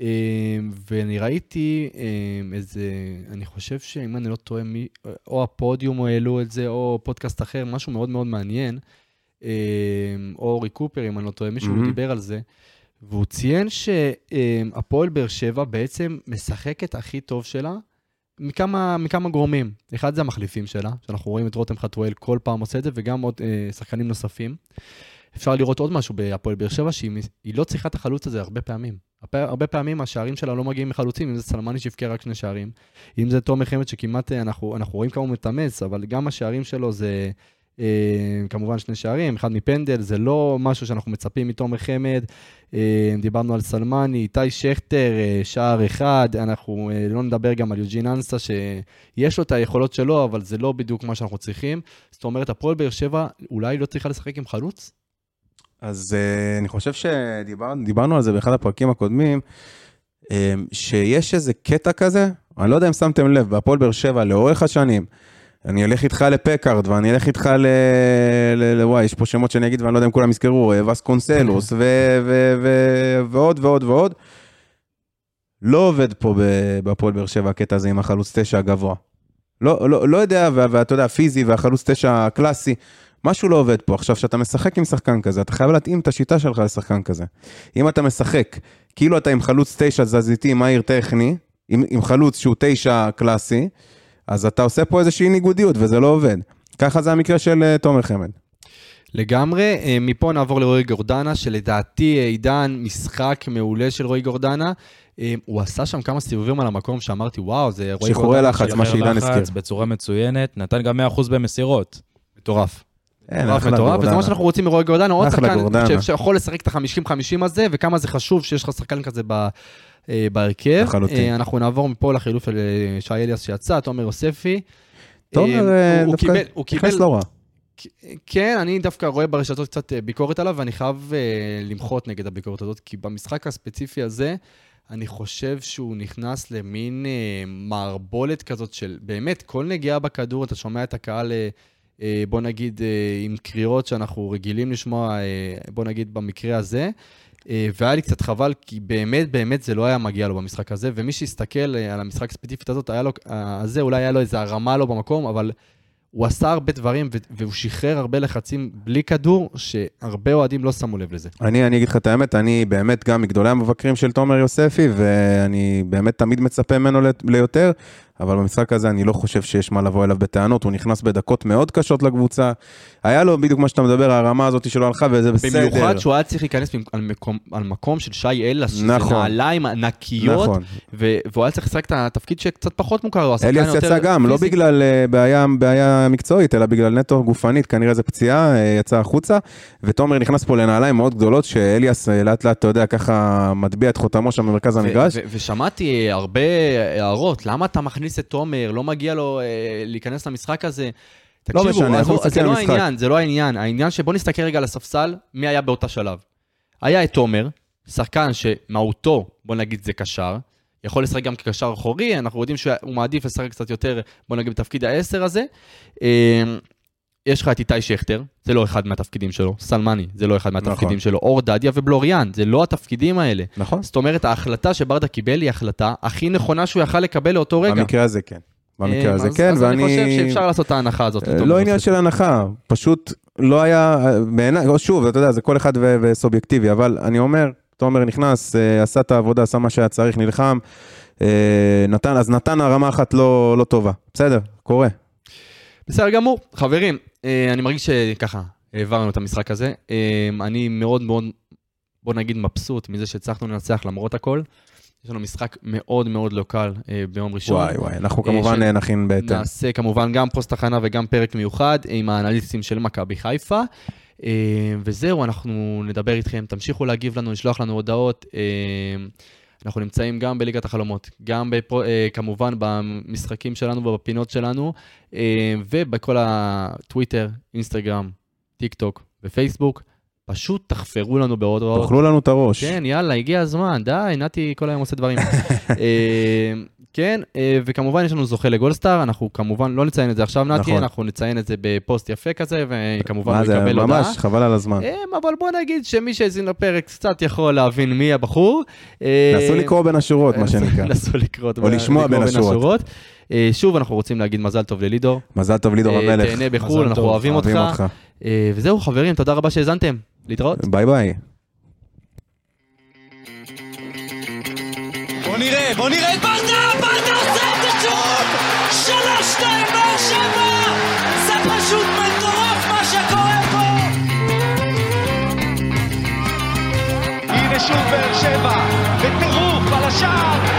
אה, ואני ראיתי אה, איזה, אני חושב שאם אני לא טועה, מי, או הפודיום העלו את זה, או פודקאסט אחר, משהו מאוד מאוד מעניין, או אורי קופר, אם אני לא טועה, מישהו מהמם. דיבר על זה, והוא ציין שהפועל באר שבע בעצם משחקת הכי טוב שלה מכמה, מכמה גורמים. אחד זה המחליפים שלה, שאנחנו רואים את רותם חתואל כל פעם עושה את זה, וגם עוד אה, שחקנים נוספים. אפשר לראות עוד משהו בהפועל באר שבע, שהיא היא לא צריכה את החלוץ הזה הרבה פעמים. הרבה, פעמים השערים שלה לא מגיעים מחלוצים, אם זה סלמני שהבקיע רק שני שערים, אם זה תומר חמד שכמעט, אה, אנחנו, אנחנו רואים כמה הוא מתאמץ, אבל גם השערים שלו זה כמובן שני שערים, אחד מפנדל, זה לא משהו שאנחנו מצפים מתומר חמד. אה, דיברנו על סלמני, איתי שכטר, אה, שער אחד, אנחנו אה, לא נדבר גם על יוג'ין אנסה, שיש לו את היכולות שלו, אבל זה לא בדיוק מה שאנחנו צריכים. זאת אומרת, הפועל באר שבע אולי לא צריכה לשחק עם חלוץ? אז אני חושב שדיברנו על זה באחד הפרקים הקודמים, שיש איזה קטע כזה, אני לא יודע אם שמתם לב, בהפועל באר שבע לאורך השנים, אני אלך איתך לפקארד, ואני אלך איתך ל... ל... ל... וואי, יש פה שמות שאני אגיד ואני לא יודע אם כולם יזכרו, אה, וס קונסלוס, ו... ו... ו... ועוד ועוד ועוד. לא עובד פה בהפועל באר שבע הקטע הזה עם החלוץ תשע הגבוה. לא, לא, לא יודע, ואתה יודע, פיזי והחלוץ תשע הקלאסי, משהו לא עובד פה. עכשיו, כשאתה משחק עם שחקן כזה, אתה חייב להתאים את השיטה שלך לשחקן כזה. אם אתה משחק, כאילו אתה עם חלוץ תשע תזזיתי, מהיר טכני, עם, עם חלוץ שהוא תשע קלאסי, אז אתה עושה פה איזושהי ניגודיות, וזה לא עובד. ככה זה המקרה של אה, תומר חמד. לגמרי. אה, מפה נעבור לרועי גורדנה, שלדעתי אה, עידן, משחק מעולה של רועי גורדנה. הוא עשה שם כמה סיבובים על המקום שאמרתי, וואו, זה רועי שחרורי גורדנה. לחץ, של- מה שעידן לחץ הזכיר. בצורה מצוינת, נתן גם 100% במסירות. מטורף. מטורף, וזה. מה שאנחנו רוצים מרועי גורדנה, עוד שחקן שיכול לשחק את ה-50-50 הזה, וכמה זה חשוב שיש לך שחקן כזה ב- בהרכב. לחלוטין. אה, אנחנו נעבור מפה לחילוף של אה, שי אליאס שיצא, תומר יוספי. תומר אה, אה, דווקא נכנס לא רע. כן, אני דווקא רואה ברשתות קצת אה, ביקורת עליו, ואני חייב אה, למחות נגד הביקורת הזאת, כי במשחק הספציפי הזה, אני חושב שהוא נכנס למין אה, מערבולת כזאת של באמת, כל נגיעה בכדור, אתה שומע את הקהל, אה, אה, בוא נגיד, אה, עם קריאות שאנחנו רגילים לשמוע, אה, בוא נגיד, במקרה הזה. אה, והיה לי קצת חבל, כי באמת, באמת זה לא היה מגיע לו במשחק הזה, ומי שהסתכל אה, על המשחק הספציפית הזאת, היה לו, אה, הזה אולי היה לו איזה הרמה לא במקום, אבל הוא עשה הרבה דברים, והוא שחרר הרבה לחצים בלי כדור, שהרבה אוהדים לא שמו לב לזה. אני, אני אגיד לך את האמת, אני באמת גם מגדולי המבקרים של תומר יוספי, ואני באמת תמיד מצפה ממנו ליותר, אבל במשחק הזה אני לא חושב שיש מה לבוא אליו בטענות, הוא נכנס בדקות מאוד קשות לקבוצה. היה לו בדיוק מה שאתה מדבר, הרמה הזאת שלו הלכה, וזה בסדר. במיוחד שהוא היה צריך להיכנס על מקום, על מקום של שי אלס, שזה נכון. נעליים ענקיות, נכון. והוא היה צריך לשחק את התפקיד שקצת פחות מוכר לו. השחקן אליאס יצא גם, לא פיזי. בגלל אה, בעיה, בעיה מקצועית, אלא בגלל נטו גופנית, כנראה זה פציעה, אה, יצא החוצה, ותומר נכנס פה לנעליים מאוד גדולות, שאליאס אה, לאט לאט, אתה יודע, ככה מטביע את חותמו שם במרכז המגרש. ושמעתי הרבה הערות, למה אתה מכניס את תומר, לא מגיע לו אה, להיכנס למשחק הזה. לא תקשיבו, משנה, אנחנו נסתכל זה על לא המשחק. העניין, זה לא העניין. העניין שבוא נסתכל רגע על הספסל, מי היה באותה שלב. היה את תומר, שחקן שמהותו, בוא נגיד, זה קשר. יכול לשחק גם כקשר אחורי, אנחנו יודעים שהוא מעדיף לשחק קצת יותר, בוא נגיד, בתפקיד העשר הזה. אה, יש לך את איתי שכטר, זה לא אחד מהתפקידים שלו, סלמני, זה לא אחד מהתפקידים נכון. שלו, אור דדיה ובלוריאן, זה לא התפקידים האלה. נכון? זאת אומרת, ההחלטה שברדה קיבל היא ההחלטה הכי נכונה שהוא יכל לקבל לאותו רגע. במקרה הזה כן. במקרה אה, הזה אז- כן, אז ואני... אני חושב שאפשר לעשות את ההנחה הזאת. אה, לא. עניין של הנחה, פשוט לא היה, בעיניי, שוב, אתה יודע, זה כל אחד ו- וסובייקטיבי, אבל אני אומר, תומר נכנס, אה, עשה את העבודה, עשה מה שהיה צריך, נלחם, נתן, אז נתן הרמה אחת לא, לא טובה. בסדר, קורה. בסדר גמור. חברים, אה, אני מרגיש שככה, העברנו את המשחק הזה. אה, אני מאוד מאוד, בוא נגיד, מבסוט מזה שהצלחנו לנצח למרות הכל. יש לנו משחק מאוד מאוד לא קל אה, ביום ראשון. וואי וואי, אנחנו כמובן אה, נכין בהתאם. נעשה כמובן גם פוסט הכנה וגם פרק מיוחד עם האנליסטים של מכבי חיפה. אה, וזהו, אנחנו נדבר איתכם, תמשיכו להגיב לנו, לשלוח לנו הודעות. אה, אנחנו נמצאים גם בליגת החלומות, גם בפו, אה, כמובן במשחקים שלנו ובפינות שלנו, אה, ובכל הטוויטר, אינסטגרם, טיק טוק ופייסבוק. פשוט תחפרו לנו בהודעות. תאכלו לנו את הראש. כן, יאללה, הגיע הזמן, די, נתי כל היום עושה דברים. אה, כן, אה, וכמובן יש לנו זוכה לגולדסטאר, אנחנו כמובן לא נציין את זה עכשיו, נתי, נכון. אנחנו נציין את זה בפוסט יפה כזה, וכמובן הוא יקבל הודעה. ממש, חבל על הזמן. אה, אבל בוא נגיד שמי שהאזין לפרק קצת יכול להבין מי הבחור. נסו לקרוא בין השורות, מה שנקרא. נסו לקרוא או לשמוע בין השורות. שוב, אנחנו רוצים להגיד מזל טוב ללידור. מזל טוב לידור המלך. תהנה בחו"ל, אנחנו טוב, אוהבים אותך. אוהבים אותך. וזהו, חברים, תודה רבה שהאזנתם. להתראות. ביי ביי. בוא נראה, בוא נראה את ברדה, ברדה עושה את השעון! שלוש, שתיים, באר שבע! זה פשוט מטורף מה שקורה פה! הנה שוב באר שבע, בטירוף על השער!